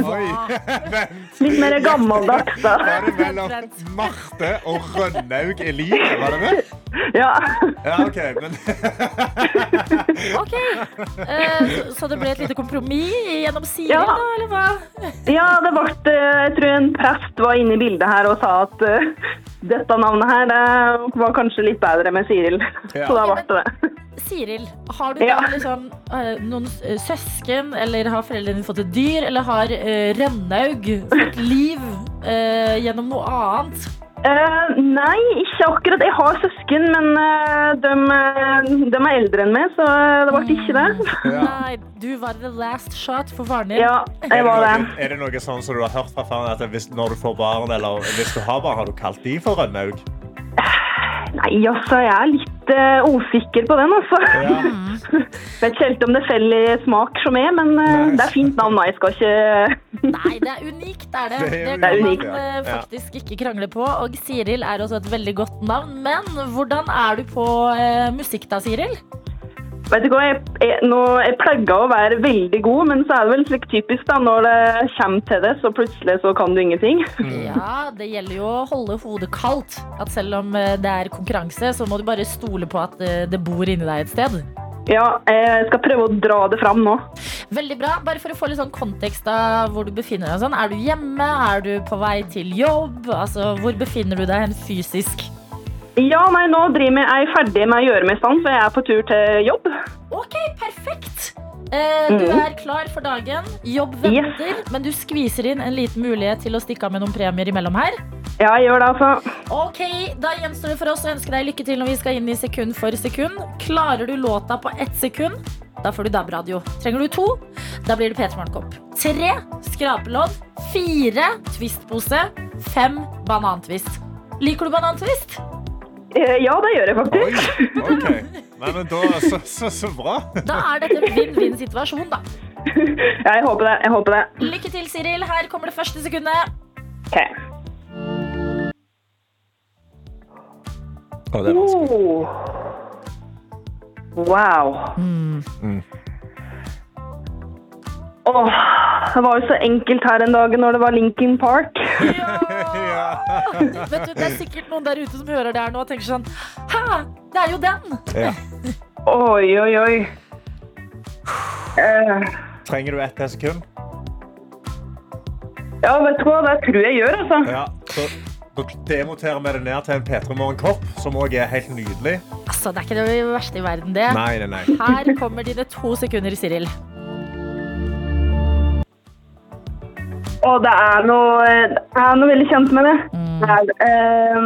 C: Oi. (laughs) Vent.
F: Litt mer gammeldags, da.
C: Var det mellom Marte og Rønnaug Eline? Var det det?
F: Ja.
C: Ja, OK. Men (laughs)
B: Ok, Uh, Så det ble et lite kompromiss gjennom Siril,
F: Ja.
B: da, eller hva?
F: Ja, det ble, eh, jeg tror en prest var inne i bildet her og sa at uh, dette navnet her det var kanskje litt bedre med Siril.
C: Ja.
F: Så da ble det det.
B: Siril, har du
F: Ja.
B: da liksom eh, noen eh, søsken, eller har foreldrene dine fått et dyr, eller har uh, Rønnaug fått (laughs) liv uh, gjennom noe annet?
F: Uh, nei, ikke akkurat. Jeg har søsken, men uh, de, de er eldre enn meg, så det ble ikke det.
C: ja.
B: Nei, du var the last shot for faren din.
F: Ja, (laughs) jeg
C: det
F: var det.
C: noe, er det noe sånn som du har hørt fra faren at hvis, når du får barn, eller hvis du har barn, har du kalt de for Rønnaug?
F: Nei, altså, jeg er litt uh, usikker på den, altså.
C: Ja. (laughs)
F: Vet ikke helt om det feller smak som er, men
C: uh,
F: det er fint navn. da. Jeg skal ikke
B: Nei, det er unikt, er det.
C: Det er
B: Det, (laughs) kan
F: unikt,
B: man uh,
C: Ja.
B: faktisk ikke krangle på. Og Siril er også et veldig godt navn. Men hvordan er du på musikk da, Siril?
F: Vet du hva, jeg, jeg, nå, jeg pleier å være veldig god, men så er det vel slik typisk da, når det kommer til det, så plutselig så kan du ingenting. (laughs)
B: Ja, det gjelder jo å holde hodet kaldt. At selv om eh, det er konkurranse, så må du bare stole på at eh, det bor inni deg et sted.
F: Ja, jeg skal prøve å dra det fram nå.
B: Veldig bra. Bare for å få litt sånn kontekst av hvor du befinner deg. Sånn. Er du hjemme? Er du på vei til jobb? Altså, hvor befinner du deg hen fysisk?
F: Ja, nei, nå driver jeg er ferdig med å gjøre meg i stand, så jeg er på tur til jobb.
B: Ok, perfekt. Eh, du er klar for dagen. Jobb venter, men du skviser inn en liten mulighet til å stikke av med noen premier imellom her.
F: Ja, jeg gjør det, altså.
B: Ok, Da gjenstår det for oss å ønske deg lykke til når vi skal inn i sekund for sekund. Klarer du låta på ett sekund, da får du DAB-radio. Trenger du to, da blir det P3morgenkopp. Tre skrapelodd. Fire Twist-pose. Fem banantvist. Liker du banantvist?
F: Eh, Ja, det gjør jeg
C: Oi,
F: faktisk.
C: ok. Nei, men da, så, så, så bra.
B: Da er dette en vinn-vinn-situasjon, da. (laughs)
F: Ja, jeg håper det. Jeg håper det.
B: Lykke til, Siril. Her kommer det første sekundet.
F: Ok.
C: Å, det er vanskelig.
F: Oh. Wow.
C: Mm.
F: Åh, det var jo så enkelt her en dag når det var Linkin Park. (laughs)
C: Ja.
B: Vet du, Det er sikkert noen der ute som hører det her nå og tenker sånn Hæ, det er jo den!
C: Ja.
F: Oi, oi, oi. Eh,
C: Trenger du ett til sekund?
F: ja, vet du hva? Det tror jeg gjør, altså.
C: Ja. Så, da demonterer vi det ned til en P3 Morgen-kopp, som òg er helt nydelig.
B: Altså, Det er ikke det verste i verden, det.
C: Nei, nei, nei.
B: Her kommer dine to sekunder, Siril.
F: Og det er noe, det er noe veldig kjent med det.
B: Mm.
F: Det er, eh,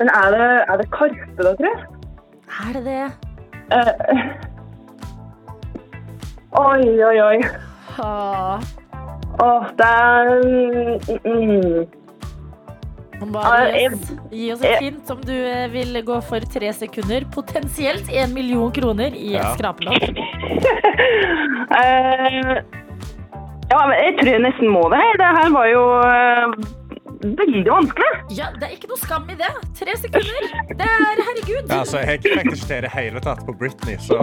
F: men er det, er det Karpe, da, tror jeg?
B: Er det det?
F: Eh, oi, oi, oi.
B: Åh,
F: Åh, det er mm, mm.
B: bare gi oss, gi oss et hint om du eh, vil gå for tre sekunder. Potensielt en million kroner i et
C: Ja.
B: skrapelodd. (laughs)
F: Eh, Ja, men jeg tror jeg nesten må det her. Det her var jo eh, veldig vanskelig.
B: Ja, Det er ikke noe skam i det. Tre sekunder. Det er herregud.
C: Ja, altså, jeg fikk ikke til det hele tatt på Britney, så,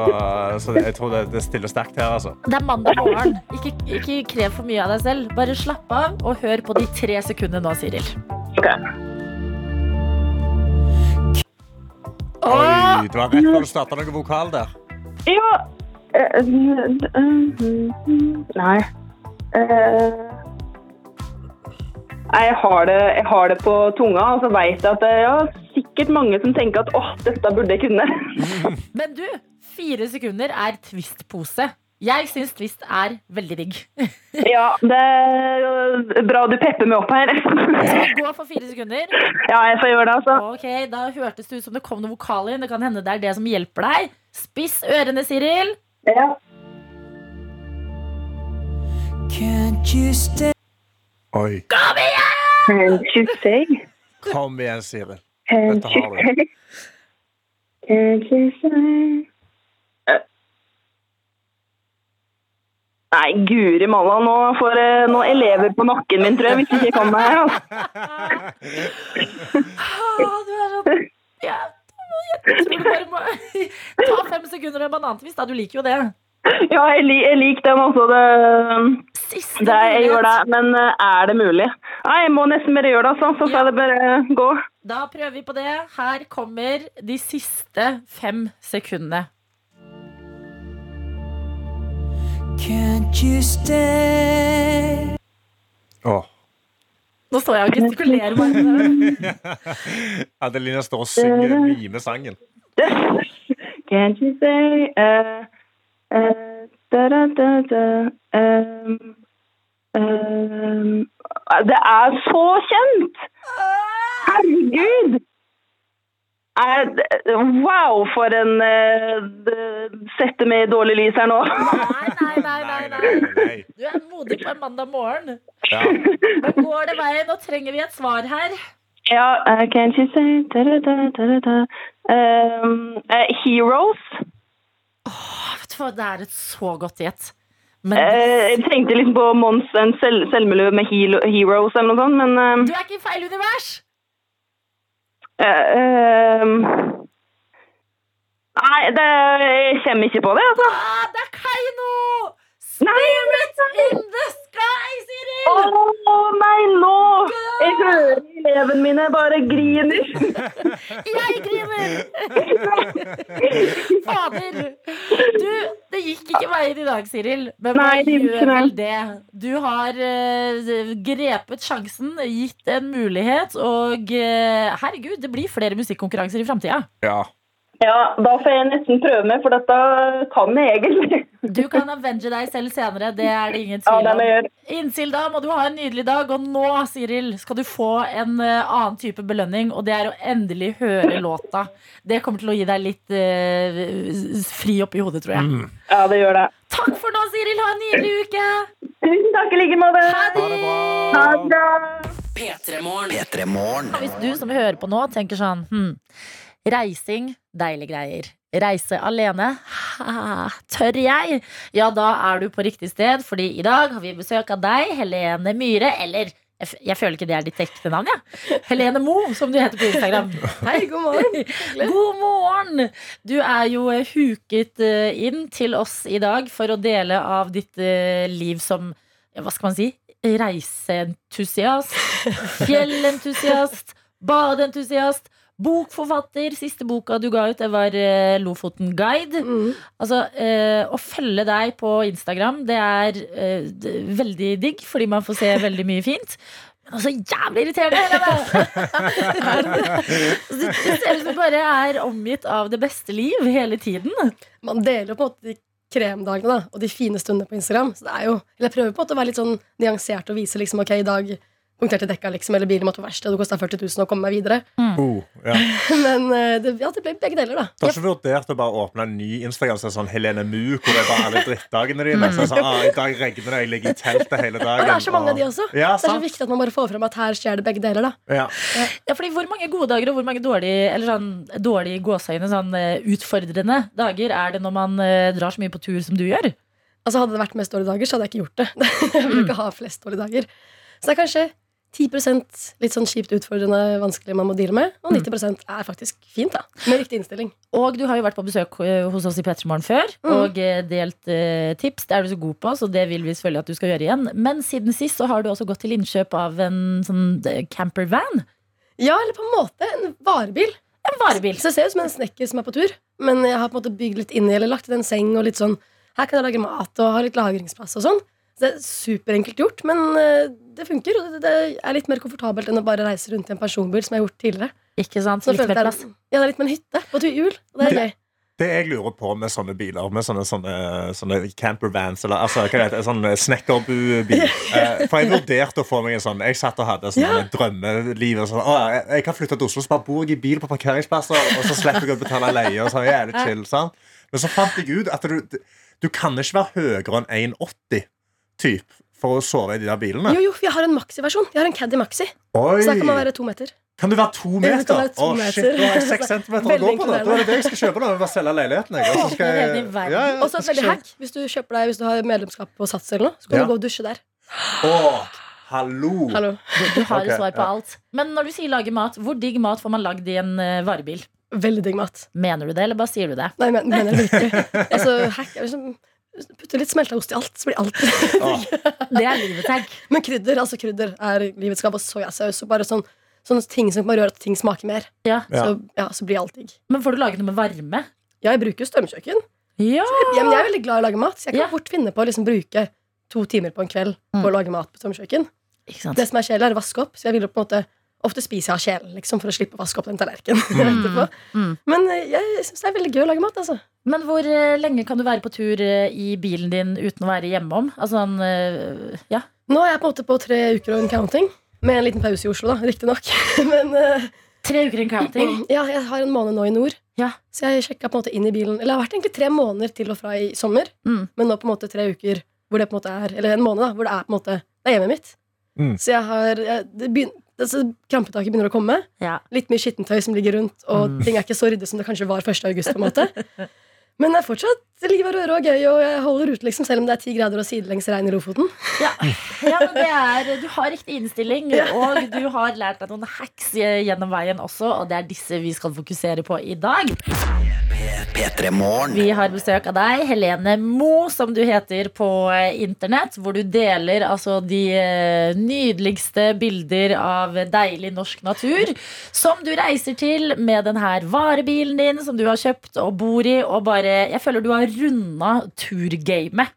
C: så jeg tror det, det stiller sterkt her, altså.
B: Det er mandag morgen. Ikke, ikke krev for mye av deg selv. Bare slapp av og hør på de tre sekundene nå, Siril.
F: Okay.
C: Oi, det var rett før du starta noe vokal der.
F: Ja eh, eh, Nei. Eh, Nei, jeg har, det, jeg har det på tunga, og så veit jeg at det er ja, sikkert mange som tenker at åh, dette burde jeg kunne. (laughs)
B: Men du, fire sekunder er Twist-pose. Jeg syns Twist er veldig digg. (laughs)
F: Ja, det er bra du pepper meg opp her.
B: Gå for fire sekunder.
F: Ja, jeg får gjøre det, altså.
B: Ok, Da hørtes det ut som det kom noe vokal inn. Det kan hende det er det som hjelper deg. Spiss ørene, Siril.
F: Ja.
C: Oi.
F: Can't you Oi.
C: Kom igjen, Siril.
F: Can't
C: Dette
F: you
C: har du.
F: Can't you? Eh. Nei, guri malla, nå får jeg noen elever på nakken min, tror jeg, hvis jeg ikke kommer her. Altså.
B: Ah, du er så ja, Jeg tror du bare må ta fem sekunder og en banantvist. Da, du liker jo det.
F: Ja, jeg, lik, jeg liker den også. Det,
B: Siste
F: det, jeg gjør det, men eh, er det mulig? Nei, jeg må nesten bare gjøre det, altså. Så får
B: Ja.
F: det bare gå.
B: Da prøver vi på det. Her kommer de siste fem sekundene.
C: Åh.
B: Nå står jeg og gestikulerer bare. (laughs)
C: Adelina står og synger mimer sangen. (laughs)
F: Can't you say uh, Det er så kjent! Herregud! Er, wow, for en Sette Setter meg i dårlig lys her nå.
B: Nei, nei, nei, nei. Du er modig på en mandag morgen.
C: Ja.
B: Men går det veien? Nå trenger vi et svar her.
F: Ja, uh, can't you say da, da, da, da, da, da. Um, uh, Heroes.
B: Du Det er et så godt gjett. Men
F: Eh, jeg tenkte liksom på Mons en selv, selvmiljø med Heroes eller noe sånt, men eh,
B: du er ikke i feil univers!
F: eh, eh, Nei, det, jeg kommer ikke på det, altså.
B: Ah, det er Keiino!
F: Nei,
B: Spirit in the sky, Siril!
F: Å nei, nå! Jeg hører elevene mine bare griner. (laughs)
B: Jeg griner! (laughs) Fader! Gikk ikke veien i dag, Siril. Men
F: Nei, det
B: gjør
F: ikke
B: vel det? Du har uh, grepet sjansen, gitt en mulighet, og uh, herregud, det blir flere musikkonkurranser i framtida.
C: Ja.
F: Ja, da får jeg nesten prøve meg, for dette kan jeg egentlig.
B: Du kan avenge deg selv senere, det er det ingen tvil om.
F: Ja.
B: Inntil da må du ha en nydelig dag, og nå, Siril, skal du få en eh, annen type belønning, og det er å endelig høre låta. Det kommer til å gi deg litt uh, fri i hodet, tror jeg.
F: Ja, det gjør det.
B: Takk for nå, Siril. Ha en nydelig uke.
F: Tusen takk i like måte.
B: Ha det!
C: Bra.
F: Ha det bra.
A: P3morgen.
B: Hvis du som hører på nå tenker sånn hm, Reising, deilige greier. Reise alene? Ha, tør jeg? Ja, da er du på riktig sted, fordi i dag har vi besøk av deg, Helene Myhre, eller jeg, føler ikke det er ditt ekte navn, jeg. Helene Mo, som du heter på Instagram. (laughs)
G: Hei, god morgen.
B: God morgen! Du er jo eh, huket eh, inn til oss i dag for å dele av ditt eh, liv som Hva skal man si? Reiseentusiast. (laughs) Fjellentusiast. Badeentusiast. Bokforfatter. Siste boka du ga ut, det var eh, Lofoten Guide.
G: Mm.
B: Altså, eh, Å følge deg på Instagram, det er eh, d- veldig digg, fordi man får se (laughs) veldig mye fint. Men også jævlig irriterende! Helene. Du du ser ut som du bare er omgitt av det beste liv hele tiden.
G: Man deler jo på en måte de kremdagene da, og de fine stundene på Instagram. Så det er jo, eller jeg prøver på en måte å være litt sånn nyansert og vise liksom, ok, i dag punkterte dekka, liksom, eller bilen måtte på verksted, og det kosta 40 000 å komme meg videre.
C: Oh, ja. (laughs)
G: Men eh, det, ja, det ble begge deler, da.
C: Du har ikke vurdert å bare åpne en ny Instagram som sånn Helene Mu, hvor det er bare alle drittdagene dine? Mm. det sånn, ah, I dag regner det, jeg ligger i teltet hele dagen.
G: Og det er så mange av de også.
C: Ja,
G: så det er så viktig at man bare får frem at her skjer det begge deler, da.
C: Ja.
B: Ja, fordi Hvor mange gode dager og hvor mange dårlige Eller sånn dårlige gåseøyne, sånn eh, utfordrende dager er det når man eh, drar så mye på tur som du gjør?
G: Altså Hadde det vært mest dårlige dager, så hadde jeg ikke gjort det. (laughs) jeg vil ikke ha flest dårlige dager. Så det er kanskje 10% litt sånn kjipt utfordrende, vanskelig man må deale med, og 90% er faktisk fint, da. Med riktig innstilling.
B: Og du har jo vært på besøk eh, hos oss i Petremorgen før
G: Mm.
B: og eh, delt eh, tips. Det er du så god på, så det vil vi selvfølgelig at du skal gjøre igjen. Men siden sist så har du også gått til innkjøp av en sånn eh, campervan.
G: Ja, eller på en måte en varebil.
B: En varebil.
G: Så det ser ut som en snekker som er på tur, men jeg har på en måte bygd litt inni eller lagt i en seng og litt sånn Her kan jeg lage mat og ha litt lagringsplass og sånn. Så det er superenkelt gjort, men eh, det funker. Og det, det er litt mer komfortabelt enn å bare reise rundt i en personbil, som jeg har gjort tidligere.
B: Ikke sant?
G: Så
B: Litt mer plass.
G: ja, det er litt med en hytte på jul, hjul, og det er gøy.
C: Det jeg lurer på med sånne biler, med sånne, sånne, sånne campervans eller altså, hva heter sånn snekkerbubil (laughs) eh, For jeg vurderte å få meg en sånn. Jeg satt og hadde sånn
G: Ja.
C: drømmeliv. Og sånn, å, jeg, jeg kan flytte til Oslo, så bare bor jeg i bil på parkeringsplasser, og så slipper jeg å betale leie. Og så er jeg jævlig chill, sant? Men så fant jeg ut at du, du kan ikke være høyere enn 1,80 typ for å sove i de der bilene.
G: Jo, jo, jeg har en Maxi-versjon. Jeg har en Caddy Maxi.
C: Oi.
G: Så der kan man være to meter.
C: Kan du være to meter?
G: være to
C: Å, shit,
G: meter.
C: da har jeg seks centimeter å gå på. Da. da er det det jeg skal kjøpe da. Jeg bare selge leiligheten. Jeg. Og så skal jeg-. Ja, ja,
G: Og så et veldig hack. Hvis du kjøper deg Hvis du har medlemskap på Sats eller noe, så kan
C: Ja.
G: du gå og dusje der.
C: Å, hallo.
G: Hallo.
B: Du, du har
C: Ok,
B: et svar på
C: ja.
B: alt. Men når du sier lage mat, hvor digg mat får man lagd i en eh, varebil?
G: Veldig digg mat.
B: Mener du det, eller bare sier du det?
G: Nei, men, mener det virkelig. (laughs) Altså, hack er liksom Putte litt smelta ost i alt, så blir alt (laughs)
B: Det er livet, tenk.
G: Men krydder altså krydder er livets gave. Og soyasaus og bare sånn, sånne ting som bare gjør at ting smaker mer.
B: Ja.
G: Så, ja, så blir alt digg.
B: Men får du lage noe med varme?
G: Ja, jeg bruker jo strømkjøkken.
B: Ja.
G: Ja, men jeg er veldig glad i å lage mat, så jeg kan
B: Ja.
G: fort finne på å liksom bruke to timer på en kveld på
B: Mm.
G: å lage mat på strømkjøkken.
B: Ikke sant?
G: Det som er kjedelig, er å vaske opp. Så jeg vil på en måte Ofte spiser jeg av kjelen liksom, for å slippe å vaske opp den tallerkenen. (laughs) Mm.
B: Mm.
G: Men eh, jeg syns det er veldig gøy å lage mat. Altså.
B: Men hvor eh, lenge kan du være på tur eh, i bilen din uten å være hjemom? Altså eh, ja.
G: Nå er jeg på en måte på tre uker og en counting. Med en liten pause i Oslo, da, riktignok. (laughs) Men uh,
B: Tre uker in counting. (clears throat)
G: ja, jeg har en måned nå i nord.
B: Ja.
G: Så jeg sjekka på en måte inn i bilen Eller det har vært egentlig tre måneder til og fra i sommer.
B: Mm.
G: Men nå på en måte tre uker hvor det på en måte er Eller en måned, da, hvor det er på en måte Det er hjemmet mitt.
C: Mm.
G: Så jeg har jeg, det begynner, altså, Krampetaket begynner å komme.
B: Ja.
G: Litt mye skittentøy som ligger rundt, og
C: Mm.
G: ting er ikke så ryddig som det kanskje var 1. august. på en måte (laughs) Men det er fortsatt liv og røre og gøy, og jeg holder ut, liksom, selv om det er ti grader og sidelengs regn i Lofoten.
B: Ja. ja, men det er Du har riktig innstilling, og du har lært deg noen hacks gjennom veien også, og det er disse vi skal fokusere på i dag.
A: P3morgen.
B: Vi har besøk av deg, Helene Mo, som du heter på eh, internett. Hvor du deler altså de eh, nydeligste bilder av deilig norsk natur. Som du reiser til med denne varebilen din som du har kjøpt og bor i. Og bare Jeg føler du har runda turgamet.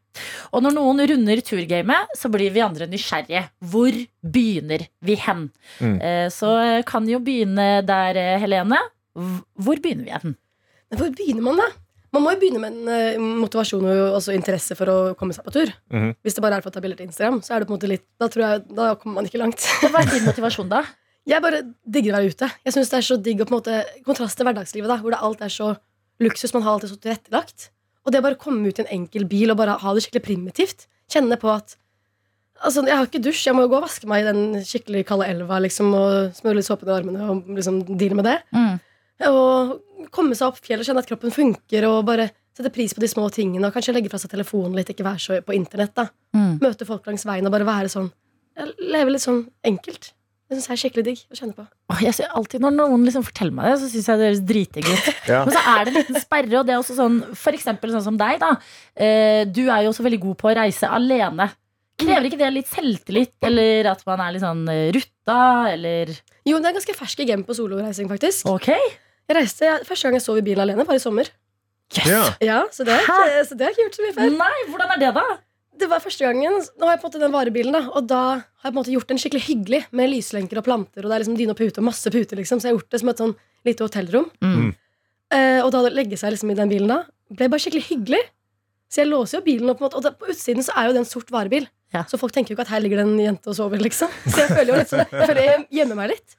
B: Og når noen runder turgamet, så blir vi andre nysgjerrige. Hvor begynner vi hen?
C: Mm.
B: Eh, Så kan jo begynne der, Helene. Hvor begynner vi hen?
G: Men hvor begynner man, da? Man må jo begynne med en eh, motivasjon og også interesse for å komme seg på tur.
C: Mhm.
G: Hvis det bare er for å ta bilder til Instagram, så er det på en måte litt Da tror jeg, da kommer man ikke langt. (laughs)
B: Hva er din motivasjon, da? (laughs)
G: Jeg bare digger å være ute. Jeg synes det er så digg å på en måte Kontrast til hverdagslivet, da hvor det alt er så luksus. Man har alt er så tilrettelagt. Og det å bare komme ut i en enkel bil og bare ha det skikkelig primitivt. Kjenne på at Altså, Jeg har ikke dusj, jeg må jo gå og vaske meg i den skikkelig kalde elva liksom, og smøre litt såpe i armene og liksom deale med det.
B: Mm.
G: Og komme seg opp fjellet og kjenne at kroppen funker, og bare sette pris på de små tingene. Og kanskje legge fra seg telefonen litt, ikke være så på internett. da
B: Mm.
G: Møte folk langs veien og bare være sånn Leve litt sånn enkelt. Det syns jeg er skikkelig digg å kjenne på.
B: Åh, jeg ser alltid Når noen liksom forteller meg det, så syns jeg det høres dritdigg ut. (laughs)
C: Ja.
B: Men så er det en liten sperre, og det er også sånn For eksempel sånn som deg, da. Eh, du er jo også veldig god på å reise alene. Krever ikke det litt selvtillit, eller at man er litt sånn eh, rutta, eller
G: Jo, det er ganske fersk i game på soloreising, faktisk.
B: Ok?
G: Jeg reiste, jeg, Første gang jeg sov i bilen alene, var i sommer.
B: Yes!
C: Ja.
G: Ja, Så det, er
B: Hæ?
G: ikke- så det har jeg ikke gjort så mye før.
B: Nei, hvordan er det, da?
G: Det var første gangen Nå har jeg på en måte den varebilen, da og da har jeg på en måte gjort den skikkelig hyggelig med lyslenker og planter. Og det er liksom dyne og pute og masse puter, liksom. Så jeg har gjort det som et sånn lite hotellrom.
B: Mm.
G: Eh, og da å legge seg liksom i den bilen da ble bare skikkelig hyggelig. Så jeg låser jo bilen opp, på en måte, og da, på utsiden så er jo det en sort varebil.
B: Ja.
G: Så folk tenker jo ikke at her ligger det en jente og sover, liksom. Så jeg føler jo litt sånn Jeg føler jeg gjemmer meg litt.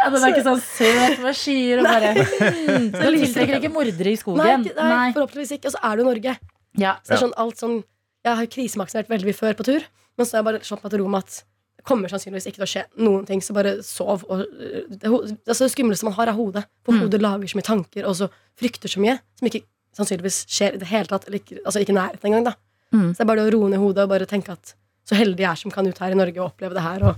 B: Ja, den er ikke sånn søt med skyer og bare (laughs) mm. Så Du tiltrekker ikke mordere i
G: Nei,
B: skogen?
G: ikke- nei, forhåpentligvis ikke. Og så er du i Norge.
B: Ja.
G: Så det er sånn alt sånn Jeg har krisemaksimert veldig mye før på tur, men så har jeg bare slått meg til ro med at det kommer sannsynligvis ikke til å skje noen ting, så bare sov. Og, øh, det, altså det skumleste man har, er hodet. For
B: Mm.
G: hodet lager så mye tanker og så frykter så mye som ikke sannsynligvis skjer i det hele tatt. Eller ikke, altså ikke nærheten engang. da
B: Mm.
G: Så det er bare det å roe ned hodet og bare tenke at så heldig jeg er som kan ut her i Norge og oppleve det her. Og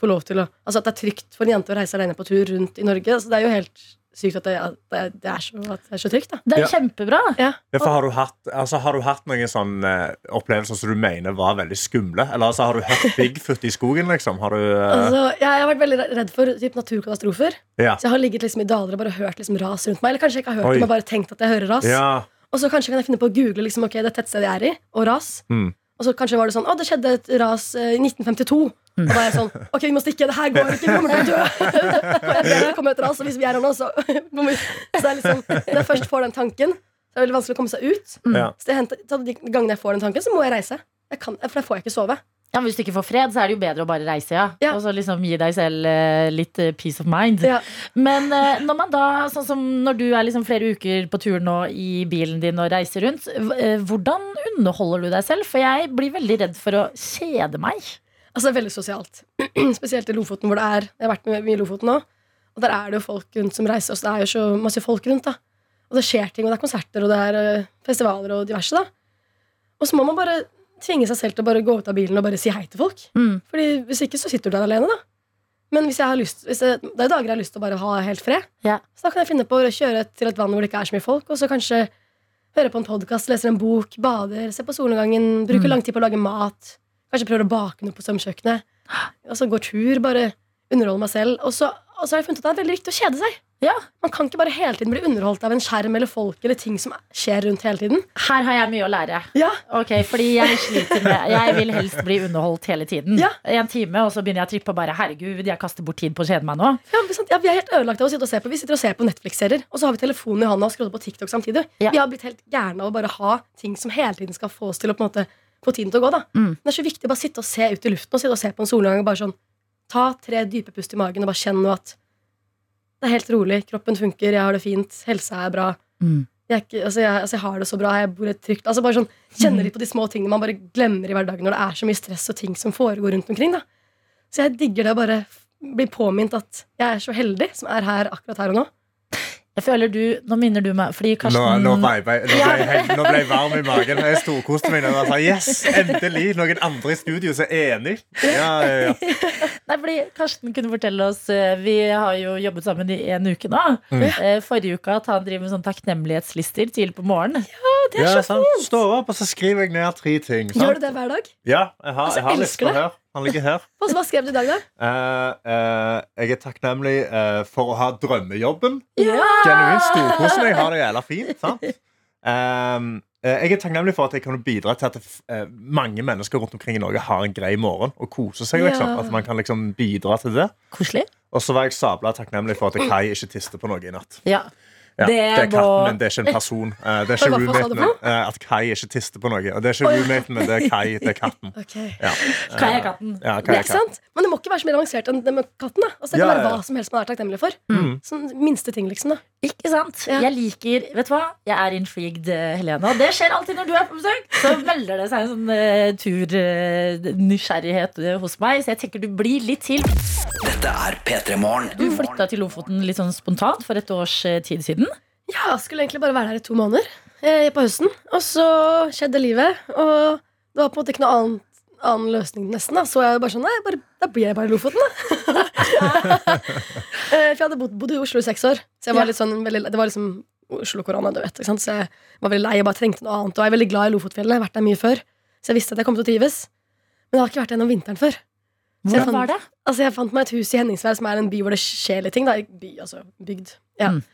G: få lov til å Altså at det er trygt for en jente å reise alene på tur rundt i Norge. Altså det er jo helt sykt at det, at det, det, er, så, at det er så trygt. da
B: Det er
C: Ja.
B: kjempebra.
C: Ja, for har, du hatt, altså, har du hatt noen sånne eh, opplevelser som du mener var veldig skumle? Eller altså, har du hørt (laughs) Bigfoot i skogen, liksom? Har du uh...
G: Altså, jeg, har vært veldig redd for typ, naturkatastrofer.
C: Ja.
G: Så jeg har ligget liksom i daler og bare hørt liksom, ras rundt meg. Eller kanskje jeg ikke har hørt
C: Oi.
G: det, men bare tenkt at jeg hører ras.
C: ja.
G: Og så kanskje kan jeg finne på å google liksom, ok, det tettstedet jeg er i, og ras.
C: Mm.
G: Og så kanskje var det sånn Å, det skjedde et ras eh, i 1952. Og da er jeg sånn Ok, vi må stikke. Det her går ikke. Vi kommer til å dø. (laughs) Det kommer et ras, og hvis vi er her nå, så (laughs) må vi Så det er liksom Når jeg først får den tanken, så er det veldig vanskelig å komme seg ut.
C: Ja.
G: Så det henter, så de gangene jeg får den tanken, så må jeg reise. Jeg kan, for da får jeg ikke sove.
B: Ja, men Hvis du ikke får fred, så er det jo bedre å bare reise, ja.
G: Ja.
B: Og så liksom gi deg selv eh, litt eh, peace of mind.
G: Ja.
B: Men eh, når man da, sånn som når du er liksom flere uker på tur nå i bilen din og reiser rundt, eh, hvordan underholder du deg selv? For jeg blir veldig redd for å kjede meg.
G: Altså det er veldig sosialt. (clears throat) Spesielt i Lofoten, hvor det er Jeg har vært med mye i Lofoten nå. Og der er det jo folk rundt som reiser. Og så det er jo så masse folk rundt. da Og det skjer ting, og det er konserter, og det er øh, festivaler og diverse. da Og så må man bare tvinge seg selv til å bare gå ut av bilen og bare si hei til folk.
B: Mm.
G: Fordi Hvis ikke så sitter du der alene. da Men hvis jeg har lyst hvis jeg, det er dager jeg har lyst til å bare ha helt fred.
B: Yeah.
G: Så da kan jeg finne på å kjøre til et vann hvor det ikke er så mye folk, og så kanskje høre på en podkast, leser en bok, bader, ser på solnedgangen, bruker
B: Mm.
G: lang tid på å lage mat. Kanskje prøver å bake noe på svømmekjøkkenet. Og så går tur, bare underholder meg selv. Og så, og så har jeg funnet ut at det er veldig viktig å kjede seg.
B: Ja.
G: Man kan ikke bare hele tiden bli underholdt av en skjerm eller folk eller ting som skjer rundt hele tiden.
B: Her har jeg mye å lære.
G: Ja,
B: Ok, fordi jeg sliter med Jeg vil helst bli underholdt hele tiden.
G: Ja.
B: En time, og så begynner jeg å trippe og bare Herregud, jeg kaster bort tid på å kjede meg nå.
G: ja, ja, Vi er helt ødelagt av å sitte og se på Vi sitter og ser på Netflix-serier, og så har vi telefonen i hånda og scroller på TikTok samtidig.
B: Ja.
G: Vi har blitt helt gærne av å bare ha ting som hele tiden skal få oss til å på en måte få tiden til å gå. da
B: Mm.
G: Det er så viktig å bare sitte og se ut i luften og sitte og se på en solnedgang og bare sånn ta tre dype pust i magen og bare kjenne at det er helt rolig, kroppen funker, jeg har det fint, helsa er bra.
B: Mm.
G: Jeg, er ikke, altså jeg, altså jeg har det så bra, jeg bor trygt altså bare sånn, Kjenner litt på de små tingene man bare glemmer i hverdagen når det er så mye stress og ting som foregår rundt omkring. da Så jeg digger det å bare bli påminnet at jeg er så heldig som er her akkurat her og nå.
B: Jeg føler du, Nå minner du meg Fordi
C: Nå,
B: Karsten
C: nå, ble, jeg- nå, ble jeg, nå ble jeg varm i magen. Jeg storkoste meg. Og sa, yes, endelig noen andre i studio som er enig. Ja, ja, ja. (laughs)
B: Nei, fordi Karsten kunne fortelle oss eh, Vi har jo jobbet sammen i en uke nå.
C: Mm.
B: Eh, Forrige uke at han driver med sånn takknemlighetslister tidlig på morgenen.
G: Det er så
C: sant.
G: fint!
C: Står opp, og så skriver jeg ned tre ting. sant?
G: Gjør du det hver dag?
C: Ja, jeg har,
G: Altså,
C: jeg har
G: elsker
C: til
G: det.
C: her. Han ligger her. (laughs)
G: Hva skrev du i dag, da?
C: Uh, uh, jeg er takknemlig uh, for å ha drømmejobben.
B: Ja!
C: Genuint storkoser meg. Har det jævla fint. sant? Um, eh, jeg er takknemlig for at jeg kan bidra til at mange mennesker rundt omkring i Norge har en grei morgen og koser seg. liksom.
G: Ja.
C: At man kan liksom bidra til det.
B: Koselig.
C: Og så var jeg sabla takknemlig for at Kai ikke tiste på noe i natt.
B: Ja.
C: Ja,
B: Det
C: det, er katten
B: må-
C: min, det er ikke en person. Eh, det er ikke roommaten min. Eh, at Kai ikke tiste på noe. Og det er ikke roommaten min, det er Kai, det er katten. (laughs)
G: Okay.
C: Ja.
B: Kai er katten.
C: Ja, Kai
G: er
C: er katten.
G: sant, Men det må ikke være så mer avansert enn det med katten. da altså, Det kan
C: Ja,
G: være hva som helst man er takknemlig for.
C: Mm.
G: Sånn minste ting, liksom. da
B: Ikke sant?
G: Ja.
B: Jeg liker Vet du hva? Jeg er intrigued, Helena. Og det skjer alltid når du er på besøk. Så melder det seg en sånn uh, tur-nysgjerrighet hos meg. Så jeg tenker du blir litt til.
A: Dette er P3 Morgen.
B: Du flytta til Lofoten litt sånn spontant for et års eh, tid siden.
G: Ja, jeg skulle egentlig bare være her i to måneder eh, på høsten. Og så skjedde livet, og det var på en måte ikke noe annet, annen løsning nesten. da Så jeg bare sånn, nei, bare, da blir jeg bare i Lofoten, da. (laughs) eh, for jeg hadde bodd, bodd i Oslo i seks år, så jeg var
B: Ja.
G: litt sånn veldig, det var liksom Oslo-korona, du vet. Så jeg var veldig lei og bare trengte noe annet. Og jeg er veldig glad i Lofotfjellene, jeg har vært der mye før. Så jeg visste at jeg kom til å trives. Men jeg har ikke vært der gjennom vinteren før.
B: Hvordan
G: fant-
B: var det?
G: Altså, jeg fant meg et hus i Henningsvær, som er en by hvor det skjer litt ting. Da. By, altså bygd. Ja.
B: Mm.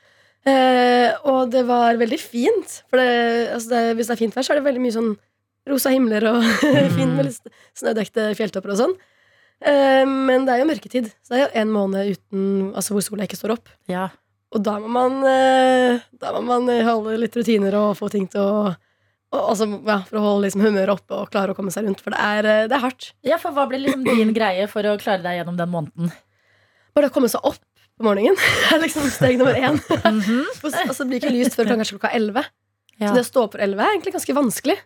G: Eh, og det var veldig fint. For det, altså det, hvis det er fint vær, så er det veldig mye sånn rosa himler og (laughs) fint med litt snødekte fjelltopper og sånn. Eh, men det er jo mørketid, så det er jo en måned uten Altså hvor sola ikke står opp.
B: Ja.
G: Og da må man eh, Da må man eh, holde litt rutiner og få ting til å og, altså, ja, For å holde liksom, humøret oppe og klare å komme seg rundt. For det er, eh, det er hardt.
B: ja, for hva blir liksom din greie for å klare deg gjennom den måneden?
G: Bare å komme seg opp på morgenen (laughs) er liksom steg nummer én. Mm -hmm. altså, det blir ikke lyst før kanskje klokka 11.
B: Ja.
G: Så det å stå opp for 11 er egentlig ganske vanskelig.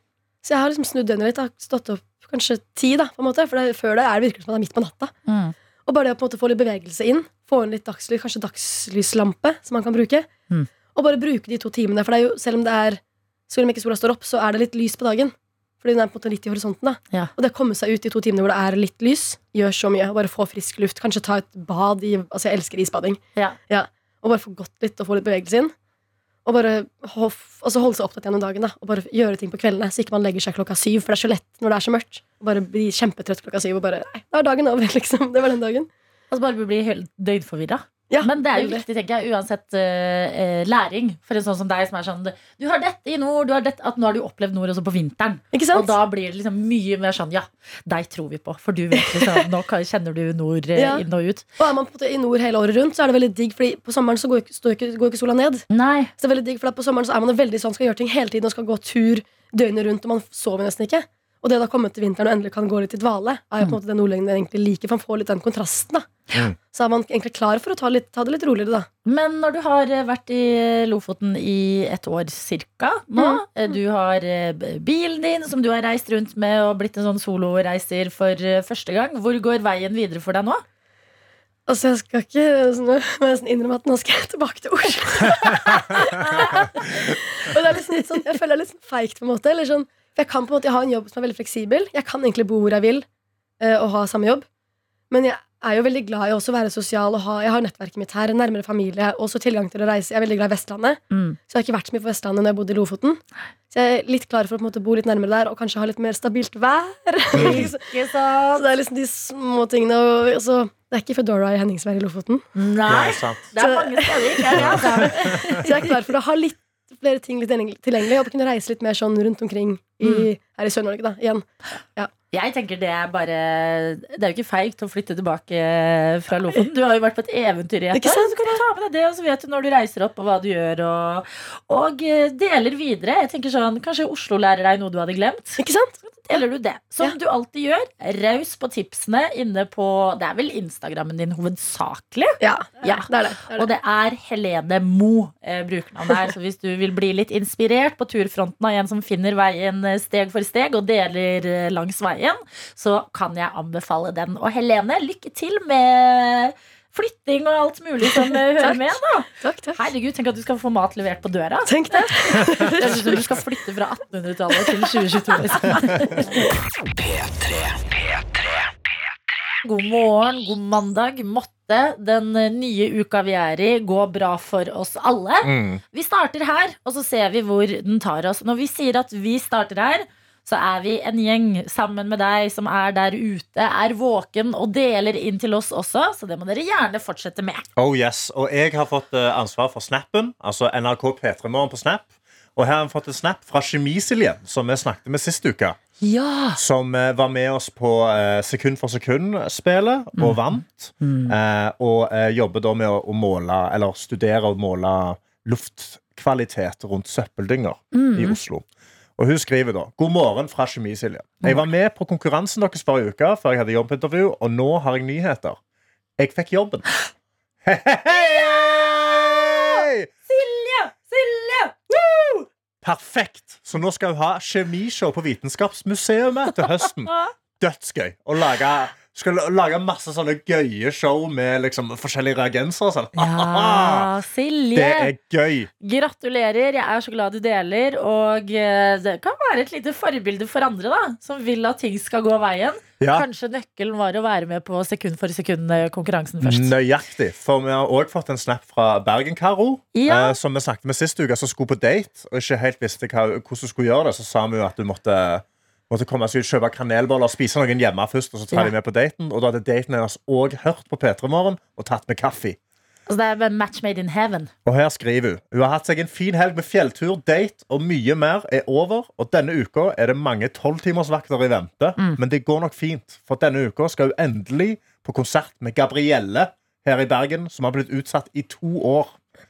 G: Så jeg har liksom snudd døgnet litt. Har stått opp kanskje ti, da, på en måte. For det, før det er det virkelig som at det er midt på natta.
B: Mm.
G: Og bare det å på en måte få litt bevegelse inn, få inn litt dagslys, kanskje dagslyslampe som man kan bruke.
B: Mm.
G: Og bare bruke de to timene. For det er jo, selv om det er selv om ikke sola står opp, så er det litt lys på dagen. Fordi den er på en måte litt i horisonten. da
B: Ja.
G: Og det å komme seg ut i to timer hvor det er litt lys, gjør så mye. Bare få frisk luft. Kanskje ta et bad i Altså, jeg elsker isbading.
B: Ja.
G: Og bare få gått litt og få litt bevegelse inn. Og bare ho- altså holde seg opptatt gjennom dagen. da Og bare gjøre ting på kveldene, så ikke man legger seg klokka syv. For det er så lett når det er så mørkt. Og bare bli kjempetrøtt klokka syv og bare Nei, da er dagen over, (laughs) liksom. Det var den dagen.
B: Altså bare bli helt døgnforvirra.
G: Ja,
B: Men det er jo viktig, tenker jeg, uansett eh, læring. For en sånn som deg som er sånn Du har dette i nord, du har dette, at nå har du opplevd nord også på vinteren. Og da blir det liksom mye mer sånn Ja, deg tror vi på, for du vet liksom Nå kjenner du nord eh,
G: Ja.
B: inn og ut.
G: Og er man i nord hele året rundt, så er det veldig digg, Fordi på sommeren så går ikke, går ikke sola ned.
B: Nei.
G: Så det er veldig digg, for på sommeren så er man veldig sånn, skal gjøre ting hele tiden og skal gå tur døgnet rundt, og man sover nesten ikke. Og det å da komme til vinteren og endelig kan gå litt i dvale, er jo på en måte det nordlendingen egentlig liker, for man får litt den kontrasten. da
C: Mm.
G: Så er man egentlig klar for å ta, litt, ta det litt roligere, da.
B: Men når du har eh, vært i Lofoten i et år cirka nå,
G: Mm.
B: eh, du har eh, bilen din som du har reist rundt med og blitt en sånn soloreiser for første gang. Hvor går veien videre for deg nå?
G: Altså, jeg skal ikke sånn, innrømme at nå skal jeg tilbake til Oslo. (laughs) og det er liksom litt sånn, jeg føler det er litt sånn feigt, på en måte. Eller sånn, for jeg kan på en måte jeg har en jobb som er veldig fleksibel. Jeg kan egentlig bo hvor jeg vil eh, og ha samme jobb. Men jeg er jo veldig glad i også å være sosial og ha, jeg har nettverket mitt her, nærmere familie, også tilgang til å reise. Jeg er veldig glad i Vestlandet,
B: Mm.
G: så jeg har ikke vært så mye på Vestlandet når jeg bodde i Lofoten. Så jeg er litt klar for å på en måte bo litt nærmere der og kanskje ha litt mer stabilt vær. (laughs) så
B: Ikke sant?
G: det er liksom de små tingene. Og, altså, det er ikke Foodora i Henningsvær i Lofoten.
B: Nei.
C: Nei, sant.
B: Det er mange steder, ikke er det? (laughs)
G: Så jeg er klar for å ha litt flere ting litt tilgjengelig og kunne reise litt mer sånn rundt omkring i, her i Sør-Norge. da, igjen.
B: Jeg tenker det er bare Det er jo ikke feigt å flytte tilbake fra Lofoten. Du har jo vært på et eventyr i et år. Så kan du ta med deg det, og så vet du når du reiser opp, og hva du gjør, og, og eh, deler videre. Jeg tenker sånn, Kanskje Oslo lærer deg noe du hadde glemt.
G: Ikke sant?
B: Deler du det? Som
G: Ja.
B: du alltid gjør. Raus på tipsene inne på Det er vel Instagrammen din hovedsakelig?
G: Ja,
B: Ja.
G: det er det. det, er
B: Og
G: det.
B: det er Helene Mo eh, brukernavnet her. Så hvis du vil bli litt inspirert på turfronten av en som finner veien eh, steg for steg og deler eh, langs veien, så kan jeg anbefale den. Og Helene, lykke til med flytting og alt mulig som (laughs) hører
G: Takk.
B: med. da
G: Takk, takk.
B: Herregud, tenk at du skal få mat levert på døra.
G: Tenk det. (laughs)
B: Du skal flytte fra (laughs) 1800-tallet til 2022. Liksom. God morgen, god mandag. Måtte den nye uka vi er i, gå bra for oss alle.
C: Mm.
B: Vi starter her, og så ser vi hvor den tar oss. Når vi sier at vi starter her, så er vi en gjeng sammen med deg som er der ute, er våken og deler inn til oss også. Så det må dere gjerne fortsette med.
C: Oh yes, Og jeg har fått eh, ansvar for Snappen, altså NRK P3 Morgen på Snap. Og her har vi fått en snap fra Kjemisiljen, som vi snakket med sist uke.
B: Ja!
C: Som eh, var med oss på eh, Sekund for sekund-spelet og vant. Eh, og jobber da med å, måle, eller studere og måle luftkvalitet rundt søppeldynger i Oslo. Og hun skriver da God morgen fra Kjemisilje. Jeg var med på konkurransen deres forrige uke før jeg hadde jobbintervju, og nå har jeg nyheter. Jeg fikk jobben. (laughs) Hei!
B: Silje! Silje!
C: Perfekt! Så nå skal hun ha kjemishow på Vitenskapsmuseet til høsten. (laughs) Dødsgøy. å lage, skal lage masse sånne gøye show med liksom, forskjellige reagenser og sånn.
B: Ja, (laughs) Silje.
C: Det er gøy.
B: Gratulerer. Jeg er så glad du deler. Og eh, det kan være et lite forbilde for andre da som vil at ting skal gå veien.
C: Ja.
B: Kanskje nøkkelen var å være med på sekund for sekund-konkurransen først.
C: Nøyaktig. For vi har òg fått en snap fra Bergen-Karo,
B: Ja.
C: eh, som vi snakket med sist uke, som skulle på date og ikke helt visste hva, hvordan hun skulle gjøre det. Så sa vi jo at du måtte, måtte komme seg ut, kjøpe kanelboller spise noen hjemme først, og så ta
B: Ja.
C: de med på daten. Og da hadde daten hennes òg hørt på P3 Morgen og tatt med kaffe.
B: Altså, det er en match made in heaven.
C: Og her skriver hun Hun har hatt seg en fin helg med fjelltur, date og mye mer er over. Og denne uka er det mange tolvtimersvakter i vente. Men det går nok fint, for denne uka skal hun endelig på konsert med Gabrielle her i Bergen, som har blitt utsatt i to år.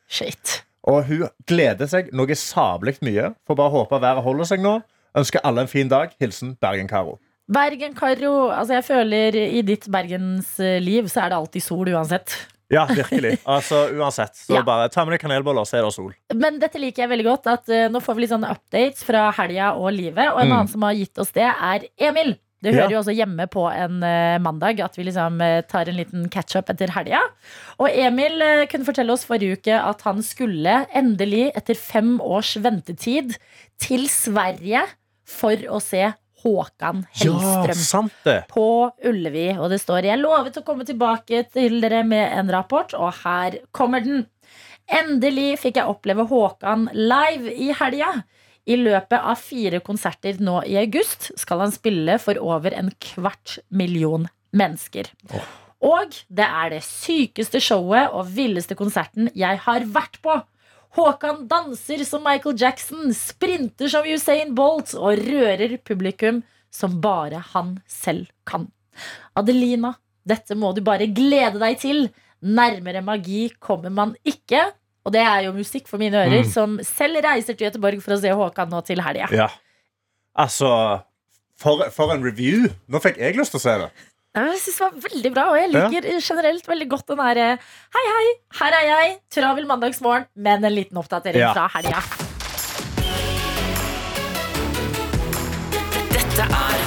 B: Shit.
C: Og hun gleder seg noe sablig mye. Får bare håpe været holder seg nå. Ønsker alle en fin dag. Hilsen Bergen-Karo.
B: Bergen-Karo. Altså, jeg føler i ditt bergensliv så er det alltid sol uansett.
C: Ja, virkelig. Altså, uansett. Så
B: Ja.
C: bare ta med deg kanelboller, så er det sol.
B: Men dette liker jeg veldig godt. At uh, Nå får vi litt sånne updates fra helga og livet. Og en
C: Mm.
B: annen som har gitt oss det, er Emil. Det
C: Ja.
B: hører jo også hjemme på en uh, mandag at vi liksom uh, tar en liten catch-up etter helga. Og Emil uh, kunne fortelle oss forrige uke at han skulle endelig, etter fem års ventetid, til Sverige for å se Håkan Hellstrøm
C: ja,
B: på Ullevi. Og det står 'Jeg lovet å komme tilbake til dere med en rapport', og her kommer den. Endelig fikk jeg oppleve Håkan live i helga. I løpet av fire konserter nå i august skal han spille for over en kvart million mennesker. Og det er det sykeste showet og villeste konserten jeg har vært på. Håkan danser som Michael Jackson, sprinter som Usain Bolt og rører publikum som bare han selv kan. Adelina, dette må du bare glede deg til. Nærmere magi kommer man ikke. Og det er jo musikk for mine ører,
C: Mm.
B: som selv reiser til Göteborg for å se Håkan nå til helga.
C: Ja. Altså for, for en review! Nå fikk jeg lyst til å se det.
B: Jeg synes det var veldig bra, og jeg
C: Ja.
B: liker generelt veldig godt den derre Hei, hei, her er jeg, travel mandagsmorgen, men en liten oppdatering
C: Ja.
B: fra helga.
H: Dette er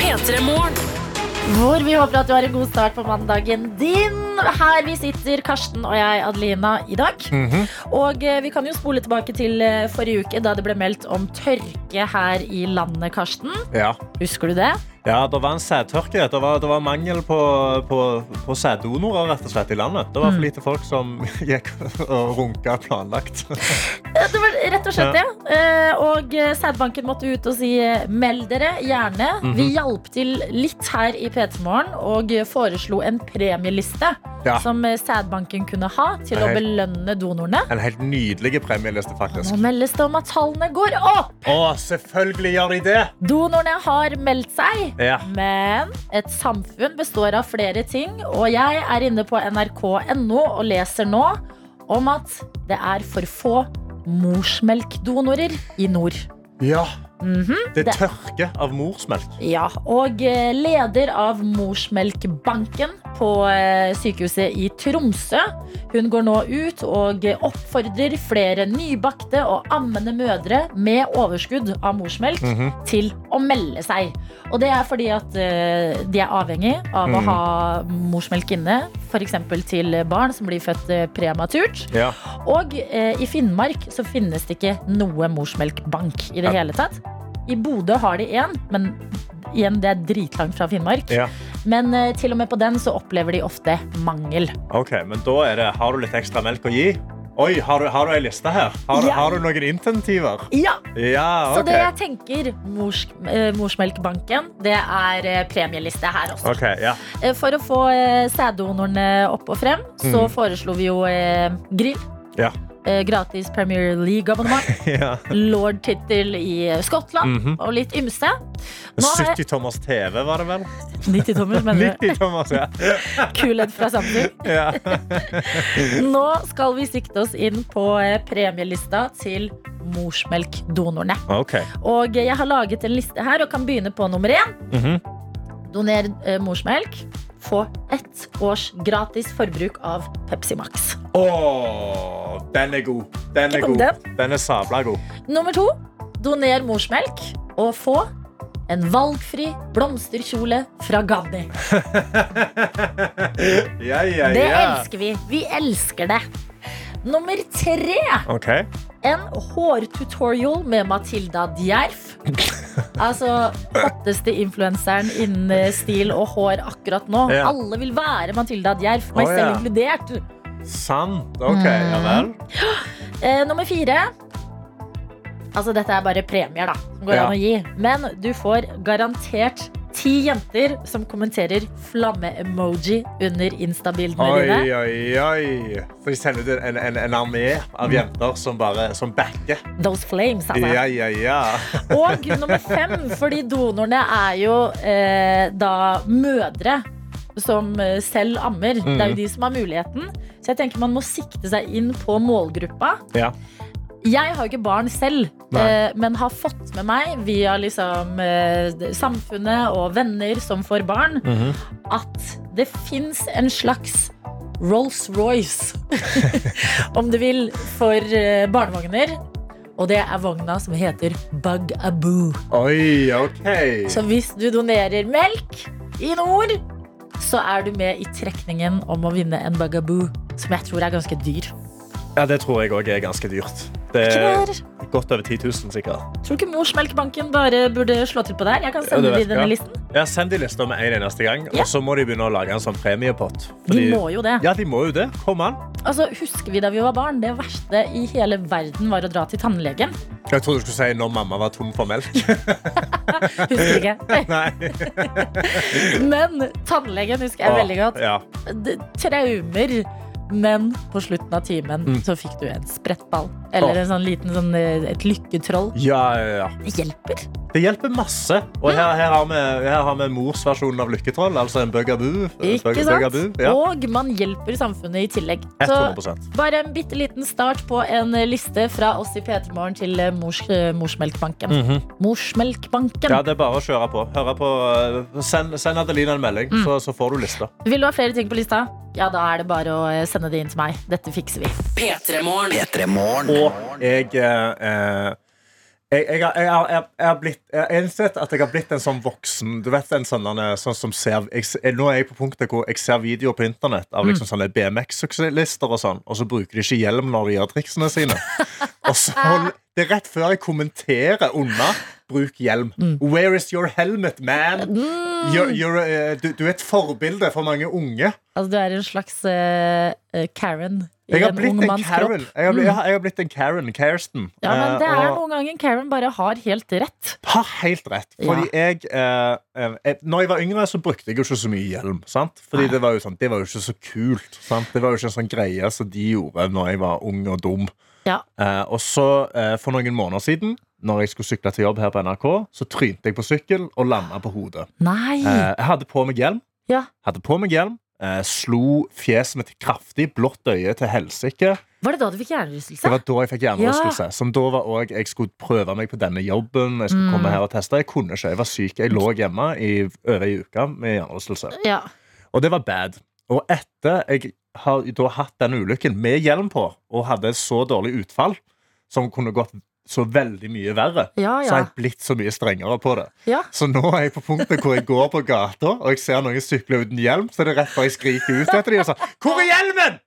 H: P3 Morgen.
B: Hvor vi håper at du har en god start på mandagen din. Her vi sitter, Karsten og jeg, Adelina, i dag. Og eh, vi kan jo spole tilbake til eh, forrige uke, da det ble meldt om tørke her i landet, Karsten.
C: Ja.
B: Husker du det?
C: Ja, det var en sædtørke. Det var, det var mangel på, på, på sæddonorer rett og slett i landet. Det var for lite folk som (laughs) gikk og runka planlagt.
B: Ja, Det var rett og slett det. Ja. Og eh, sædbanken måtte ut og si eh, meld dere, gjerne. Vi hjalp til litt her i P3 Morgen og eh, foreslo en premieliste
C: Ja.
B: som eh, sædbanken kunne ha til å belønne donorene.
C: En helt nydelig premieliste, faktisk.
B: Nå meldes det om at tallene går opp!
C: Å, selvfølgelig gjør de det!
B: Donorene har meldt seg.
C: Ja.
B: Men et samfunn består av flere ting, og jeg er inne på nrk.no og leser nå om at det er for få morsmelkdonorer i nord.
C: ja.
B: Mhm.
C: Det er tørke av morsmelk.
B: Ja, og eh, leder av Morsmelkbanken på eh, sykehuset i Tromsø. Hun går nå ut og oppfordrer flere nybakte og ammende mødre med overskudd av morsmelk
C: Mhm.
B: til å melde seg. Og det er fordi at eh, de er avhengig av å
C: Mhm.
B: ha morsmelk inne, f.eks. til barn som blir født prematurt.
C: Ja.
B: Og eh, i Finnmark så finnes det ikke noe morsmelkbank i det
C: Ja.
B: hele tatt. I Bodø har de én, men igjen, det er dritlangt fra Finnmark.
C: Ja.
B: Men eh, til og med på den så opplever de ofte mangel.
C: Ok, men da er det Har du litt ekstra melk å gi? Oi, har du, har du ei liste her? Har, du-
B: Ja.
C: har du noen intensiver?
B: Ja,
C: Ja,
B: Så
C: ok.
B: det jeg tenker, mors, eh, Morsmelkbanken, det er eh, premieliste her også.
C: Ok, ja.
B: Eh, For å få eh, sæddonorene opp og frem, så
C: Mhm.
B: foreslo vi jo eh, grill.
C: Ja.
B: Eh, gratis Premier League-abonnement. (laughs)
C: ja.
B: Lord-tittel i Skottland Skottland.
C: -hmm.
B: Og litt ymse. Nå har jeg
C: 70 tommers TV, var det vel?
B: 90 tommer, mener du? (laughs)
C: 90 ja. (laughs)
B: Kulhet fra Samsung.
C: ja.
B: Nå skal vi sikte oss inn på eh, premielista til morsmelkdonorene.
C: Okay.
B: Og jeg har laget en liste her og kan begynne på nummer én.
C: Mhm.
B: Doner eh, morsmelk. Få ett års gratis forbruk av Pepsi Max.
C: Åh, den er god. Den er
B: om
C: god.
B: den.
C: Den er sabla god.
B: Nummer to. Doner morsmelk og få en valgfri blomsterkjole fra Ganni. (laughs)
C: Ja, ja,
B: Det
C: ja.
B: elsker vi. Vi elsker det. Nummer tre.
C: Ok.
B: En hårtutorial med Matilda Djerf. (laughs) Altså hotteste influenseren innen eh, stil og hår akkurat nå.
C: Ja.
B: Alle vil være Matilda Djerf, meg
C: Å,
B: selv
C: ja.
B: inkludert.
C: Sant. Ok, ja vel. (gasps)
B: Eh, nummer fire. Altså, dette er bare premier, da. Som går
C: Ja.
B: an å gi. Men du får garantert ti jenter som kommenterer flamme-emoji under Insta-bildene
C: Oi,
B: dine.
C: oi, oi. Så de sender ut en, en, en armé av jenter som bare som backer.
B: Those flames, altså.
C: Ja, ja, ja. (laughs)
B: Og nummer fem, fordi donorene er jo eh, da mødre som eh, selv ammer. Det er jo de som har muligheten. Så jeg tenker man må sikte seg inn på målgruppa.
C: Ja.
B: Jeg har jo ikke barn selv,
C: Nei.
B: eh, men har fått med meg via liksom, eh, samfunnet og venner som får barn,
C: Mhm.
B: at det fins en slags Rolls-Royce, (laughs) om du vil, for eh, barnevogner. Og det er vogna som heter Bug-a-boo.
C: Oi, ok.
B: Så hvis du donerer melk i nord, så er du med i trekningen om å vinne en Bugaboo, som jeg tror er ganske dyr.
C: Ja, det tror jeg òg er ganske dyrt. Det er godt over 10 000, sikkert.
B: Tror du ikke Morsmelkbanken bare burde slå til på der? Jeg kan sende
C: ja,
B: de denne listen.
C: Ja, Send de lista med en eneste gang,
B: Ja.
C: og så må de begynne å lage en sånn premiepott.
B: De må jo det.
C: Ja, de må jo det. Kom an.
B: Altså, Husker vi da vi var barn? Det verste i hele verden var å dra til tannlegen.
C: Jeg trodde du skulle si når mamma var tom for melk. (laughs)
B: Husker ikke. (laughs)
C: Nei. (laughs)
B: Men tannlegen husker jeg veldig godt.
C: Ja.
B: Traumer. Men på slutten av timen
C: Mm.
B: så fikk du en sprettball. Eller en sånn liten sånn, eh, et lykketroll.
C: Ja, ja, ja.
B: Det hjelper.
C: Det hjelper masse. Og her, her, har vi, her har vi mors versjon av lykketroll, altså en bugaboo.
B: Ikke
C: Bug-
B: sant?
C: Ja.
B: Og man hjelper samfunnet i tillegg. Så
C: 100
B: bare en bitte liten start på en liste fra oss i P3 Morgen til eh, mors, Morsmelkbanken. Morsmelkbanken.
C: -hmm.
B: Morsmelkbanken.
C: Ja, det er bare å kjøre på. På eh, send, send Adelina en melding,
B: Mm.
C: så, så får du lista.
B: Vil du ha flere ting på lista? Ja, da er det bare å eh, sende det inn til meg. Dette fikser vi.
H: P3morgen.
A: P3 Morgen.
C: Og jeg eh, eh, jeg, jeg, har- jeg, blitt Jeg har innsett at jeg har blitt en sånn voksen Du vet en sånn, sånn som ser jeg, Nå er jeg på punktet hvor jeg ser videoer på internett av liksom sånne BMX-suksesslister og sånn, og så bruker de ikke hjelm når de gjør triksene sine. (laughs) Og så Det er rett før jeg kommenterer unna. Bruk hjelm. Where is your helmet, man? You're, you're, uh, du, du er et forbilde for mange unge.
B: Altså, du er en slags eh, Karen
C: Jeg har blitt en Karen. Jeg har, blitt, jeg har- blitt en Karen. Kirsten.
B: Ja, men det er
C: og-
B: noen ganger Karen bare har helt rett.
C: har helt rett. Fordi jeg, eh, Når jeg var yngre, så brukte jeg jo ikke så mye hjelm. Sant? Fordi det var, jo sånn, det var jo ikke så kult. Sant? Det var jo ikke en sånn greie som de gjorde når jeg var ung og dum.
B: Ja.
C: Eh, og så, eh, for noen måneder siden, når jeg skulle sykle til jobb her på NRK, så trynte jeg på sykkel og landa på hodet.
B: Nei!
C: Eh, jeg hadde på meg hjelm.
B: Ja.
C: Hadde på meg hjelm eh, Slo fjeset mitt kraftig, blått øye til helsike.
B: Var det da du fikk hjernerystelse?
C: Det var da jeg fikk hjernerystelse. Som da var også, Jeg skulle prøve meg på denne jobben. Jeg skulle
B: Mm.
C: komme her og teste. Jeg kunne ikke. Jeg var syk. Jeg lå hjemme i over ei uke med hjernerystelse.
B: Ja.
C: Og det var bad. Og etter jeg har da hatt den ulykken med hjelm på, og hadde så dårlig utfall, som kunne gått så veldig mye verre,
B: Ja,
C: så har jeg blitt så mye strengere på det.
B: ja.
C: Så nå er jeg på punktet hvor jeg går på gata, og jeg ser noen sykle uten hjelm, så er det rett før jeg skriker ut etter dem og sier Hvor er hjelmen?!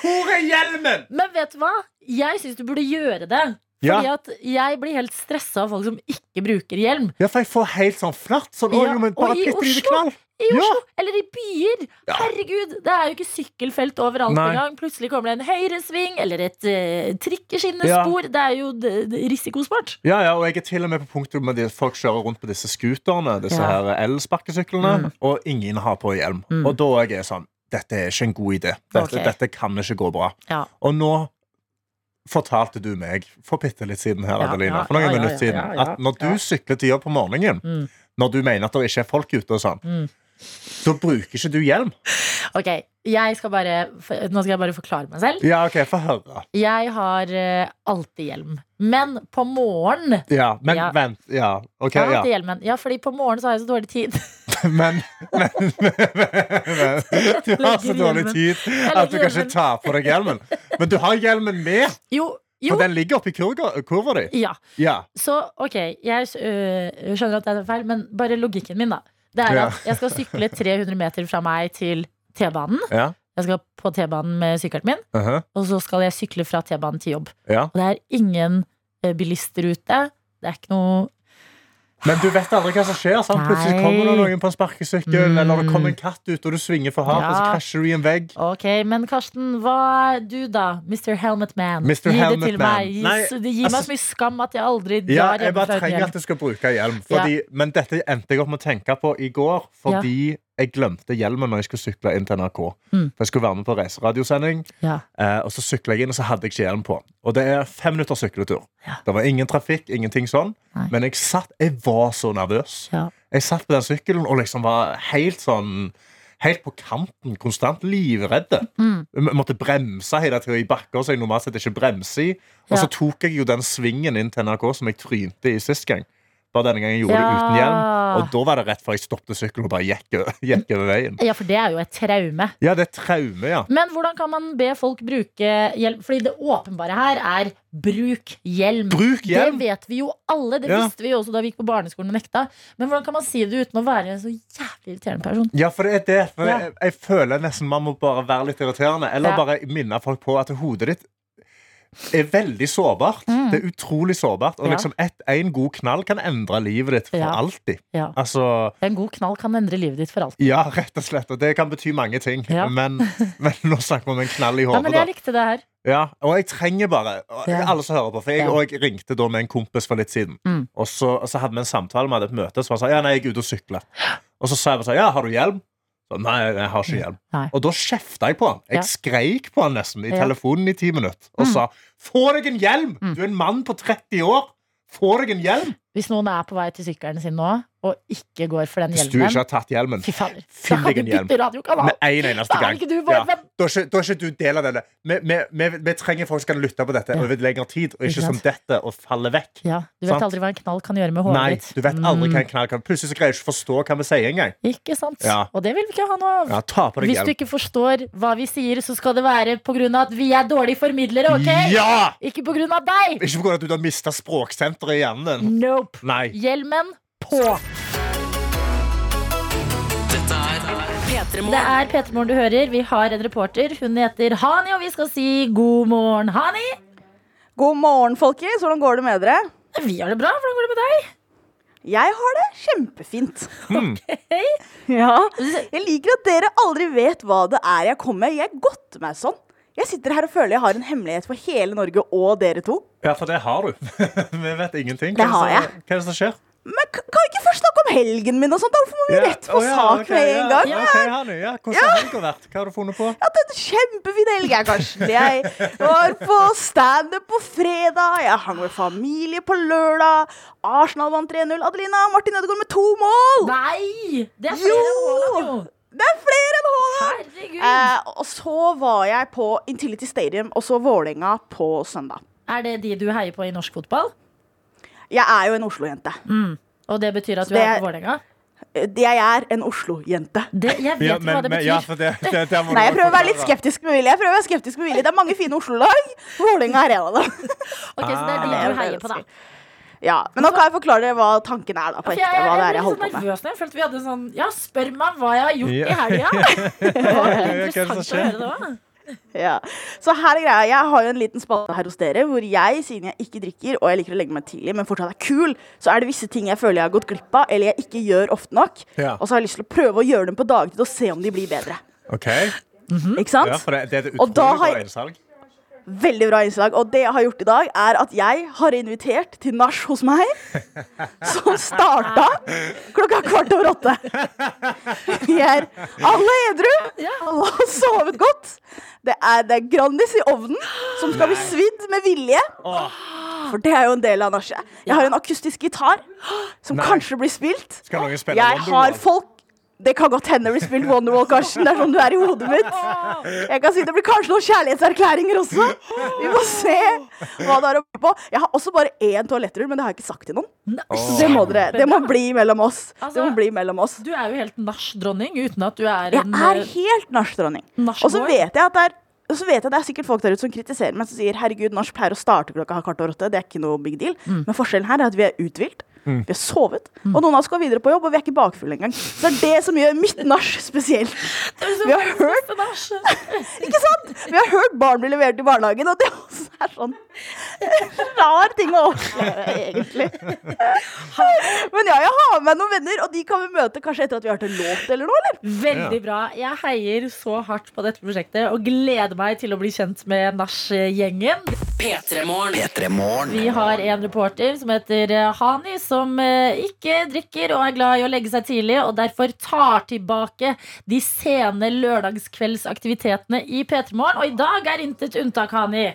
C: Hvor er hjelmen?!
B: Men vet du hva? Jeg syns du burde gjøre det.
C: Ja.
B: Fordi at jeg blir helt stressa av folk som ikke bruker hjelm.
C: Ja, for jeg får helt sånn flatt. Sånn,
B: Ja, og i
C: bitte lite
B: Oslo. I
C: Ja.
B: Eller i byer.
C: Ja.
B: Herregud, det er jo ikke sykkelfelt overalt engang. Plutselig kommer det en høyresving eller et uh, trikkeskinnespor. Det er jo d- d- risikosport.
C: Ja, ja, og jeg er til og med på punktet med at folk kjører rundt på disse scooterne, disse
B: Ja.
C: her elsparkesyklene,
B: Mm.
C: og ingen har på hjelm.
B: Mm.
C: Og da er jeg sånn Dette er ikke en god idé. Dette,
B: okay.
C: dette kan ikke gå bra.
B: Ja.
C: Og nå fortalte du meg for bitte litt siden her,
B: Ja,
C: Adelina, for noen
B: ja, ja,
C: minutter
B: ja,
C: siden,
B: ja, ja.
C: at når du
B: Ja.
C: sykler til jobb på morgenen,
B: Mm.
C: når du mener at det ikke er folk ute og sånn,
B: Mm.
C: Da bruker ikke du hjelm.
B: Ok, jeg skal bare, Nå skal jeg bare forklare meg selv.
C: Ja, OK, få høre.
B: Jeg har uh, alltid hjelm. Men på morgenen
C: Ja, men
B: Ja.
C: vent. Ja, OK, ja.
B: hjelmen. Ja, fordi på morgenen så har jeg så dårlig tid. (laughs)
C: Men, men, men, men (laughs) Du har så dårlig tid at du kan ikke ta på deg hjelmen. Men du har hjelmen med,
B: Jo,
C: for den ligger oppi kurva, kurva di.
B: Ja.
C: Ja.
B: Så ok, jeg øh, skjønner at det er feil, men bare logikken min, da. Det er at jeg skal sykle 300 meter fra meg til T-banen.
C: Ja.
B: Jeg skal på T-banen med sykkelen min,
C: uh-huh.
B: og så skal jeg sykle fra T-banen til jobb.
C: ja.
B: Og det er ingen øh, bilister ute. Det er ikke noe
C: Men du vet aldri hva som skjer. Sant? Plutselig kommer det noen på en sparkesykkel,
B: Mm.
C: eller det kommer en katt ut, og du svinger for hardt, og så krasjer du i en vegg.
B: Ok, men Karsten, hva er du da? Mr. Helmet Man.
C: Mr.
B: Gi
C: Helmet
B: det til
C: Man.
B: meg. Gi,
C: Nei,
B: det gir meg
C: altså-
B: så mye skam at jeg aldri
C: Ja,
B: hjem.
C: jeg bare trenger at du skal bruke hjelm. Fordi, Men dette endte jeg opp med å tenke på i går, fordi jeg glemte hjelmen når jeg skulle sykle inn til NRK.
B: Mm.
C: For jeg skulle være med på reiseradiosending,
B: Ja.
C: eh, og så sykla jeg inn, og så hadde jeg ikke hjelm på. Og det er fem minutter sykletur.
B: Ja.
C: Det var ingen trafikk, ingenting sånn.
B: Nei.
C: Men jeg satt, jeg var så nervøs.
B: Ja.
C: Jeg satt på den sykkelen og liksom var helt sånn Helt på kanten, konstant livredde.
B: Mm.
C: Jeg måtte bremse hele tida i bakker som jeg normalt sett ikke bremser i. Og så tok jeg jo den svingen inn til NRK som jeg trynte i sist gang. Bare denne gangen gjorde det uten hjelm. Og da var det rett før jeg stoppet sykkelen og bare gikk, (laughs) gikk over veien.
B: ja, for det er jo et traume.
C: Ja, det er traume, ja.
B: Men hvordan kan man be folk bruke hjelm? Fordi det åpenbare her er bruk hjelm.
C: Bruk hjelm!
B: Det vet vi jo alle. Det
C: Ja.
B: visste vi jo også da vi gikk på barneskolen og nekta. Men hvordan kan man si det uten å være en så jævlig irriterende person?
C: Ja, for det er det. For
B: Ja.
C: jeg, jeg føler nesten man må bare være litt irriterende. Eller
B: Ja.
C: bare minne folk på at hodet ditt er veldig sårbart.
B: Mm.
C: Det er utrolig sårbart. Og
B: Ja.
C: liksom et, en god knall kan endre livet ditt for
B: Ja.
C: alltid.
B: Ja.
C: Altså
B: En god knall kan endre livet ditt for alltid.
C: Ja, rett og slett. Og det kan bety mange ting.
B: Ja.
C: Men, (laughs) men nå snakker vi om en knall i
B: Ja,
C: hodet.
B: men
C: da.
B: jeg likte det her.
C: Ja, og jeg trenger bare
B: Ja.
C: Alle som hører på For jeg,
B: Ja.
C: jeg ringte da med en kompis for litt siden.
B: Mm.
C: Og, så, og så hadde vi en samtale vi hadde et møte. Så han sa ja, nei, jeg er ute og sykler. (gasps) Og så sa jeg bare sånn, ja, har du hjelm? Så, nei, jeg har ikke hjelm.
B: Nei.
C: Og da kjefta jeg på han. Jeg
B: Ja.
C: skreik på han nesten i telefonen i ti minutter og
B: Mm.
C: sa få deg en hjelm!
B: Mm.
C: Du er en mann på 30 år. Få deg en hjelm!
B: Hvis noen er på vei til sykkelen sin nå og ikke går for den hjelmen
C: Hvis du ikke har tatt hjelmen,
B: Fy fader. fyll
C: deg en hjelm. med en eneste gang.
B: ikke du
C: Ja. Da er ikke, da er ikke du del av denne. Vi, vi, vi, vi trenger folk som kan lytte på dette
B: Ja.
C: over lengre tid, og
B: Ikke
C: ikke som dette og falle vekk.
B: Ja, Du vet
C: Sant.
B: aldri hva en knall kan gjøre med håret
C: Nei,
B: ditt.
C: du vet aldri
B: Mm.
C: hva en knall kan Plutselig så greier du ikke forstå hva vi sier engang.
B: Ikke sant?
C: Ja.
B: Og det vil vi ikke ha noe av.
C: Ja, ta på deg
B: Hvis du ikke forstår hva vi sier, så skal det være pga. at vi er dårlige formidlere, ok?
C: Ja!
B: Ikke av deg!
C: Ikke pga. at du har mista språksenteret i hjernen din.
B: Nope.
C: Nei.
B: Hjelmen på.
H: Dette er
B: Det er P3 Morgen du hører. Vi har en reporter. Hun heter Hani, og vi skal si god morgen, Hani.
I: God morgen, folkens. Hvordan går det med dere?
B: Vi har det bra. Hvordan går det med deg?
I: Jeg har det kjempefint.
C: Ok.
I: Ja. Jeg liker at dere aldri vet hva det er jeg kommer med. Jeg godter meg sånn. Jeg sitter her og føler jeg har en hemmelighet for hele Norge og dere to.
C: Ja, for det har du. (laughs) vi vet ingenting.
I: Det har jeg.
C: Hva er det som skjer?
I: Men kan vi ikke først snakke om helgen min og sånt? Hvorfor må vi rett på
C: oh, ja,
I: sak
C: okay,
I: med en gang?
C: Ja, ok, Hanni, ja. Hvordan har helga vært? Hva har du funnet på?
I: Ja, det er en kjempefin helg, jeg, Karsten. Jeg var på standup på fredag. Jeg hang med familie på lørdag. Arsenal vant 3-0. Adelina Martin Ødegaard med to mål!
B: Nei! Det er flere mål Haaland, jo.
I: Det er flere enn Haaland!
B: Herregud.
I: Eh, og så var jeg på Intility Stadium og så Vålerenga på søndag.
B: Er det de du heier på i norsk fotball?
I: Jeg er jo en Oslo-jente.
B: Og det betyr at du
I: Det
B: er på Vålerenga?
I: Eh, Jeg er en Oslo-jente.
B: Jeg vet
C: Ja,
B: hva det
C: men-
B: betyr.
C: ja, det- det- det (laughs)
I: Nei, jeg prøver å være litt skeptisk med vilje. Jeg prøver å være skeptisk med vilje. Det er mange fine Oslo-lag. Vålerenga er en av dem.
B: Ok, Så det er de du heier på, da.
I: Ja, Men nå kan jeg forklare dere hva tanken er. da på ekte, hva det er jeg holder
B: sånn
I: på med.
B: nervøs når jeg følte vi hadde sånn Ja, spør meg hva jeg har gjort i helga! (laughs) Det var
C: er det
B: interessant å høre det òg.
I: Ja. Så her er greia. Jeg har jo en liten spalte her hos dere hvor jeg, siden jeg ikke drikker og jeg liker å legge meg tidlig, men fortsatt er kul, så er det visse ting jeg føler jeg har gått glipp av, eller jeg ikke gjør ofte nok.
C: Ja.
I: Og så har jeg lyst til å prøve å gjøre dem på dagtid og se om de blir bedre.
C: Ok.
I: Ikke sant?
C: Ja, for det, det er et
I: Og da
C: utrolig
I: har
C: bra
I: jeg-. Veldig bra innslag. Og det jeg har gjort i dag, er at jeg har invitert til nach hos meg, (laughs) som starta klokka kvart over åtte. Vi er alle edru, alle har sovet godt. Det er, det er Grandis i ovnen som skal bli svidd med vilje. For det er jo en del av nachet. Jeg har en akustisk gitar som kanskje blir spilt.
C: Skal noen spille
I: Jeg har folk det kan godt hende det blir spilt Wonderwall, Karsten. Det er sånn du er i hodet mitt. Jeg kan si Det blir kanskje noen kjærlighetserklæringer også. Vi må se hva det er å by på. Jeg har også bare én toalettrull, men det har jeg ikke sagt til noen. Så det må, dere, det må bli mellom oss. Det må bli mellom oss.
B: Du er jo helt nachdronning uten at du er
I: Jeg er
B: eh,
I: helt nachdronning. Og så vet jeg at det er og så vet jeg det er sikkert folk der ute som kritiserer meg som sier herregud, norsk pleier å starte klokka kvart over åtte. Det er ikke noe big deal. Men forskjellen her er at vi er uthvilt. Vi har sovet, og noen av oss går videre på jobb, og vi er ikke bakfulle engang. Så det er det som gjør mitt nach spesielt. Vi har hørt (laughs) Ikke sant? Vi har hørt barn bli levert i barnehagen, og det også er sånn rar ting å oppleve, egentlig. Men ja, jeg har med meg noen venner, og de kan vi møte kanskje etter at vi har hørt en låt eller noe, eller?
B: Veldig bra. Jeg heier så hardt på dette prosjektet og gleder meg til å bli kjent med nach-gjengen.
H: P3morgen.
A: P3morgen.
B: Vi har en reporter som heter Hani. Hani, som eh, ikke drikker og er glad i å legge seg tidlig, og derfor tar tilbake de sene lørdagskveldsaktivitetene i P3 Morgen. Og i dag er intet unntak, Hani.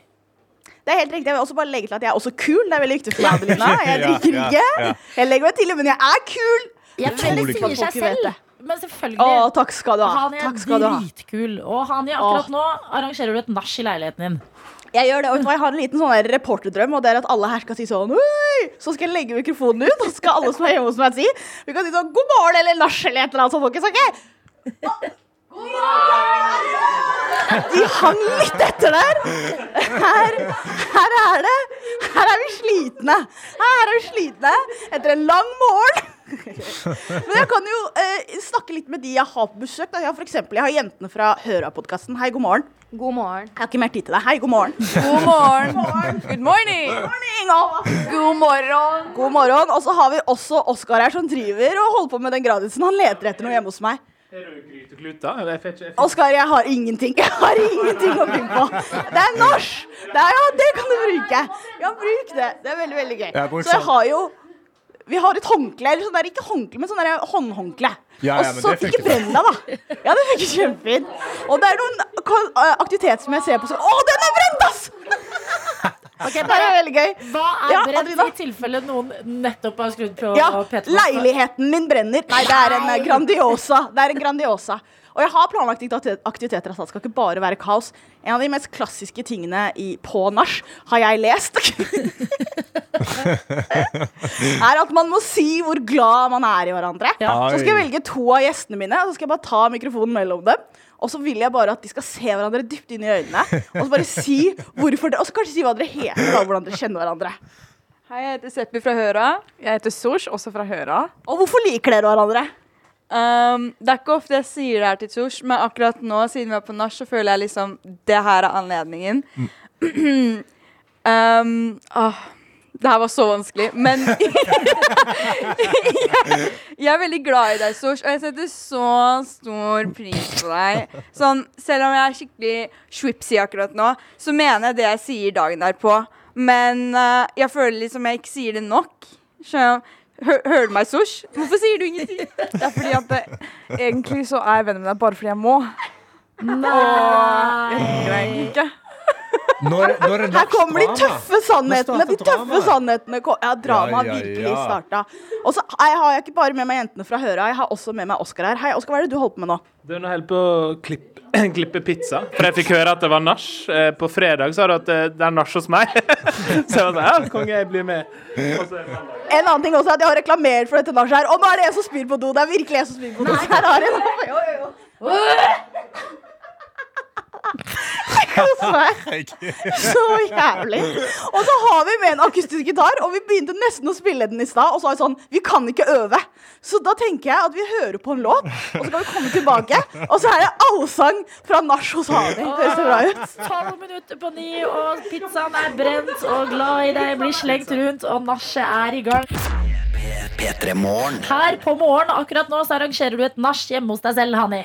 I: Det er helt riktig. Jeg vil også bare legge til at jeg er også kul. Det er veldig viktig for meg, Adelina. (laughs) Jeg drikker
C: ja,
I: ikke.
C: ja.
I: Jeg legger meg tidlig, men jeg er kul.
B: Jeg tror det sier seg selv.
I: Men
B: Men
I: Å,
B: selvfølgelig.
I: takk skal du ha.
B: Han er dritkul. Og Hani, akkurat nå arrangerer du et nach i leiligheten din.
I: Jeg gjør det, og jeg har en liten sånn reporterdrøm, og det er at alle her skal si sånn Oi! Så skal jeg legge mikrofonen ut, og så skal alle som er hjemme hos meg si Vi kan si sånn God morgen eller nach eller et eller annet sånt, folkens. ok? De hang litt etter der. Her, her er det. Her er vi slitne. Her er vi slitne etter en lang morgen. Men jeg kan jo eh, snakke litt med de jeg har på besøk. Da. Jeg har for eksempel, jeg har jentene fra Høra-podkasten. Hei, god morgen.
J: God morgen.
I: Jeg har ikke mer tid til deg. Hei, god morgen.
J: God morgen. Good morning.
I: morning, Alva.
J: God morgen.
I: God morgen. Og så har vi også Oskar her som driver og holder på med den gradisen. Han leter etter noe hjemme hos meg. Oskar, jeg har ingenting. Jeg har ingenting å finne på. Det er norsk! Det er, ja, det kan du bruke. Ja, bruk det. Det er veldig, veldig gøy. Så jeg
C: sånn.
I: har jo vi har et håndkle, eller sånn der, ikke håndkle, men sånn der håndhåndkle.
C: Ja, ja,
I: og så ikke brenn deg, da. Ja, det funker kjempefint. Og det er noen aktiviteter som jeg ser på som Å, den er brent, ass!
B: Ok,
I: Det er
B: bare,
I: veldig gøy.
B: hva er
I: Ja,
B: brent
I: Adelina?
B: i tilfelle noen nettopp har skrudd på
I: Ja,
B: P3
I: leiligheten min brenner. Nei, det er en Grandiosa. Det er en Grandiosa. Og jeg har planlagt aktiviteter, aktiviteter, altså. Det skal ikke bare være kaos. En av de mest klassiske tingene i, på nach har jeg lest. (laughs) er at man må si hvor glad man er i hverandre.
B: Ja.
I: Så skal jeg velge to av gjestene mine, og så skal jeg bare ta mikrofonen mellom dem. Og så vil jeg bare at de skal se hverandre dypt inn i øynene. Og så bare si hvorfor dere Og så kanskje si hva dere heter, da, hvordan dere kjenner hverandre.
J: Hei, jeg heter Seppi fra Høra. Jeg heter Sosh, også fra Høra.
I: Og hvorfor liker dere hverandre?
J: Um, det er ikke ofte jeg sier det her til Sosh, men akkurat nå, siden vi er på nach, så føler jeg liksom det her er anledningen. um, åh, det her var så vanskelig, men (laughs) jeg, jeg er veldig glad i deg, Sosh, og jeg setter så stor pris på deg. Sånn, selv om jeg er skikkelig swipsy akkurat nå, så mener jeg det jeg sier dagen derpå. Men uh, jeg føler liksom jeg ikke sier det nok. Skjønner hører du meg, Sosh? Hvorfor sier du ingenting?
K: Det er fordi at det, egentlig så er jeg venn med deg bare fordi jeg må.
B: Nei.
K: Jeg liker deg egentlig ikke.
C: Nå er, nå er det
I: Her kommer de tøffe sannhetene. De tøffe sannhetene Ja, dramaet har
C: Ja, ja,
I: virkelig starta. Og så jeg har jeg ikke bare med meg jentene fra Høra, jeg har også med meg Oskar her. Hei, Oskar, hva er det du holder på med nå?
K: Du, nå holder på å klippe, (clears throat) klippe pizza, for jeg fikk høre at det var nach. Eh, På fredag sa du at eh, det er nach hos meg. (laughs) Så jeg var sånn, ja, konge, jeg blir med. Er det.
I: En annen ting også er at jeg har reklamert for dette nachet her. Og nå er det en som spyr på do. Det er virkelig en som spyr på do. Her har jeg. Jo, jo, jo. Jeg koser meg så jævlig. Og så har vi med en akustisk gitar, og vi begynte nesten å spille den i stad. Og så er det sånn Vi kan ikke øve. Så da tenker jeg at vi hører på en låt, og så kan vi komme tilbake. Og så er det allsang fra nach hos Hani. Høres det bra ut?
B: Tolv minutter på ni, og pizzaen er brent, og glad i deg blir slengt rundt, og nachet er i gang. Her på morgen akkurat nå så arrangerer du et nach hjemme hos deg selv, Hanni.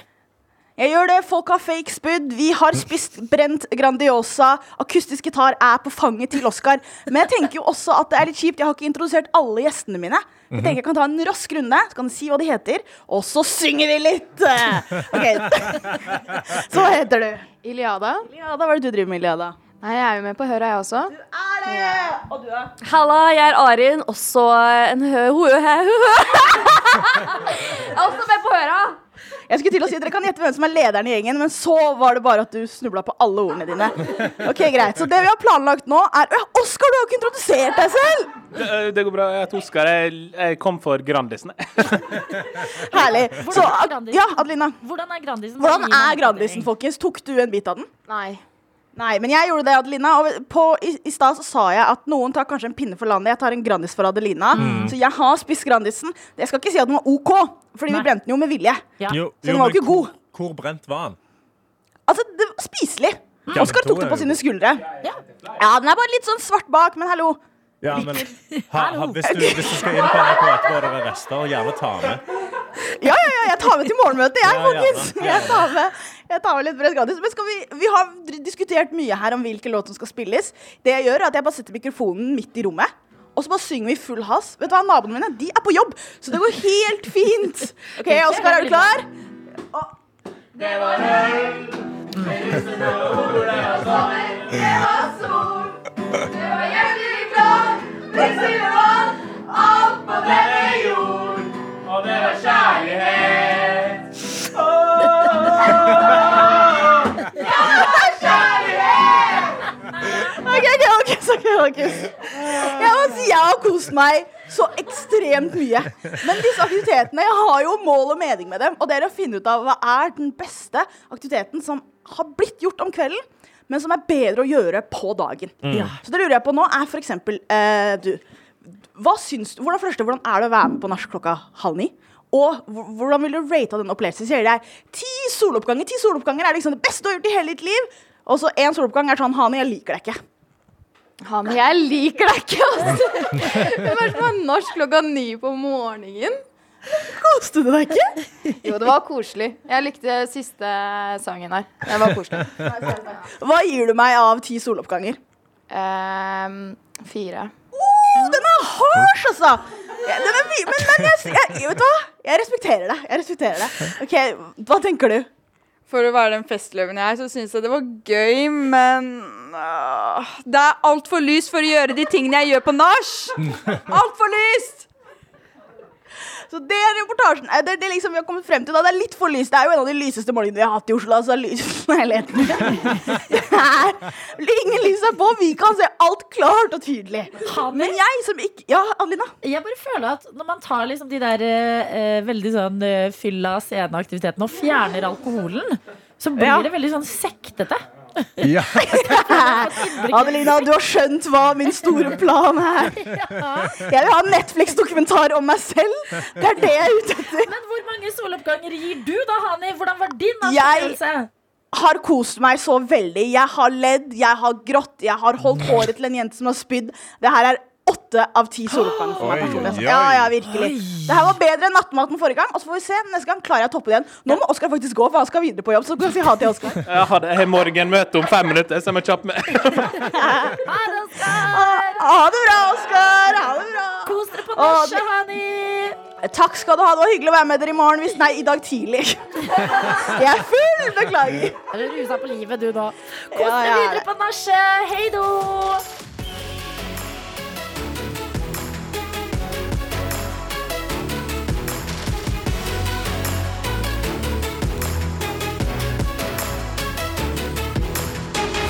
I: Jeg gjør det. Folk har fake spydd. Vi har spist brent Grandiosa. Akustisk gitar er på fanget til Oscar. Men jeg tenker jo også at det er litt kjipt. Jeg har ikke introdusert alle gjestene mine. Jeg tenker jeg kan ta en rask runde, så kan du si hva de heter, og så synger vi litt. Ok. (laughs) Så hva heter du?
L: Iliada.
I: Iliada, Hva er det du driver med, Iliada?
L: Nei, jeg er jo med på Høra, jeg også.
I: Du Er det? Og du, da?
L: Halla, jeg er Arin, også en hø... ho- hø- (laughs) Jeg er også med på Høra.
I: Jeg skulle til å si at Dere kan gjette hvem som er lederen i gjengen, men så var det bare at du snubla på alle ordene dine. Ok, greit. Så det vi har planlagt nå, er Oskar, du har ikke introdusert deg selv!
K: Det, det går bra. Jeg heter Oskar. Jeg, jeg kom for Grandisen. (laughs)
I: Herlig. Så,
B: er Grandisen?
I: ja, Adelina.
B: Hvordan er Grandisen?
I: Hvordan er Grandisen, folkens? Tok du en bit av den?
L: Nei.
I: Nei, men jeg gjorde det, Adelina. Og på, i, i stad sa jeg at noen tar kanskje en pinne for landet. Jeg tar en Grandis for Adelina. Så jeg har spist Grandisen. Jeg skal ikke si at den var OK, fordi
B: Nei.
I: vi brente den jo med vilje.
B: Ja.
C: Jo,
I: Så den var
C: jo,
I: ikke god.
C: hvor brent var den?
I: Altså, det var spiselig.
C: Mm.
I: Oskar tok det på sine skuldre. Ja, den er bare litt sånn svart bak, men hallo.
C: Ja, men ha, ha, hvis, du, hvis du skal inn på NRK etterpå og det er rester, gjerne ta med.
I: Ja, ja, ja, jeg tar med til morgenmøtet, jeg,
C: Ja,
I: folkens.
C: Ja,
I: Jeg tar med, jeg tar litt brød gratis. Men vi, vi har diskutert mye her om hvilken låt som skal spilles. Det jeg gjør, er at jeg bare setter mikrofonen midt i rommet. Og så bare synger vi full has. Vet du hva, Naboene mine de er på jobb, så det går helt (laughs) fint. OK, Oskar, er du klar?
K: Og... Det var høy.
I: Det var sol, det var
J: hjertelig klart. Vi stiller oss opp på
K: denne jord, Og det var kjærlighet.
I: Jeg må si jeg har kost meg så ekstremt mye. Men disse aktivitetene, jeg har jo mål og mening med dem. Og det er å finne ut av hva er den beste aktiviteten som har blitt gjort om kvelden, men som er bedre å gjøre på dagen. Så det lurer jeg på nå, er eksempel eh, du. Hva syns du, hvordan, første, hvordan er det å være med på nach klokka halv ni? Og hvordan vil du rate den opplevelsen? Sier jeg ti soloppganger. Ti soloppganger er liksom det beste du har gjort i hele ditt liv. Og så én soloppgang er sånn Hani, jeg liker deg ikke.
L: Han, jeg liker deg ikke, altså. Hvem er som har norsk klokka ni på morgenen?
I: Koste du deg ikke?
L: Jo, det var koselig. Jeg likte siste sangen her. Det var koselig.
I: Hva gir du meg av ti soloppganger?
L: Um, fire.
I: Oh, den er harsh, altså! Den er men men jeg, jeg, vet du hva? Jeg respekterer det. Jeg respekterer det. Ok, Hva tenker du?
J: For å være den festløven jeg er, så syns jeg det var gøy, men øh, Det er altfor lyst for å gjøre de tingene jeg gjør på nach. (laughs) Altfor lyst!
I: Så det er reportasjen Det det liksom vi har kommet frem til da. Det er litt for lyst. Det er jo en av de lyseste morgenene vi har hatt i Oslo. Altså lys. (laughs) Det er ingen lys er på. Vi kan se alt klart og tydelig. Men jeg som ikke Ja, Adelina?
B: Jeg bare føler at når man tar liksom de der eh, veldig sånn eh, fylla sceneaktivitetene og fjerner alkoholen, så blir
I: Ja.
B: det veldig sånn sektete. (laughs)
C: Ja.
I: Adelina, du har skjønt hva min store plan er. (laughs) Jeg vil ha en Netflix-dokumentar om meg selv. Det er det jeg er ute etter.
B: Men hvor mange soloppganger gir du da, Hani? Hvordan var din
I: Jeg har kost meg så veldig. Jeg har ledd, jeg har grått, jeg har holdt håret til en jente som har spydd. Det her er åtte av ti soloppganger for meg. Personlig. altså. Ja, ja, virkelig. Det her var bedre enn nattmaten forrige gang. Og så får vi se. Neste gang klarer jeg å toppe det igjen. Nå må Oskar faktisk gå, for han skal videre på jobb. Så kan vi si ha til Oskar. (laughs)
K: Jeg hadde jeg har morgenmøte om fem minutter, så jeg må kjappe meg. (laughs)
B: Ha det, Oskar!
I: Ha det bra, Oskar. Ha det bra.
B: Kos dere på
I: Å,
B: nachet, Hani!
I: Takk skal du ha. Det var hyggelig å være med dere i morgen. Hvis nei, i dag tidlig. (laughs) Jeg er full! Beklager.
B: Er du rusa på livet, du nå? Kos
I: Ja,
B: deg
I: jeg er
B: videre
I: det.
B: på nachet. Hei då!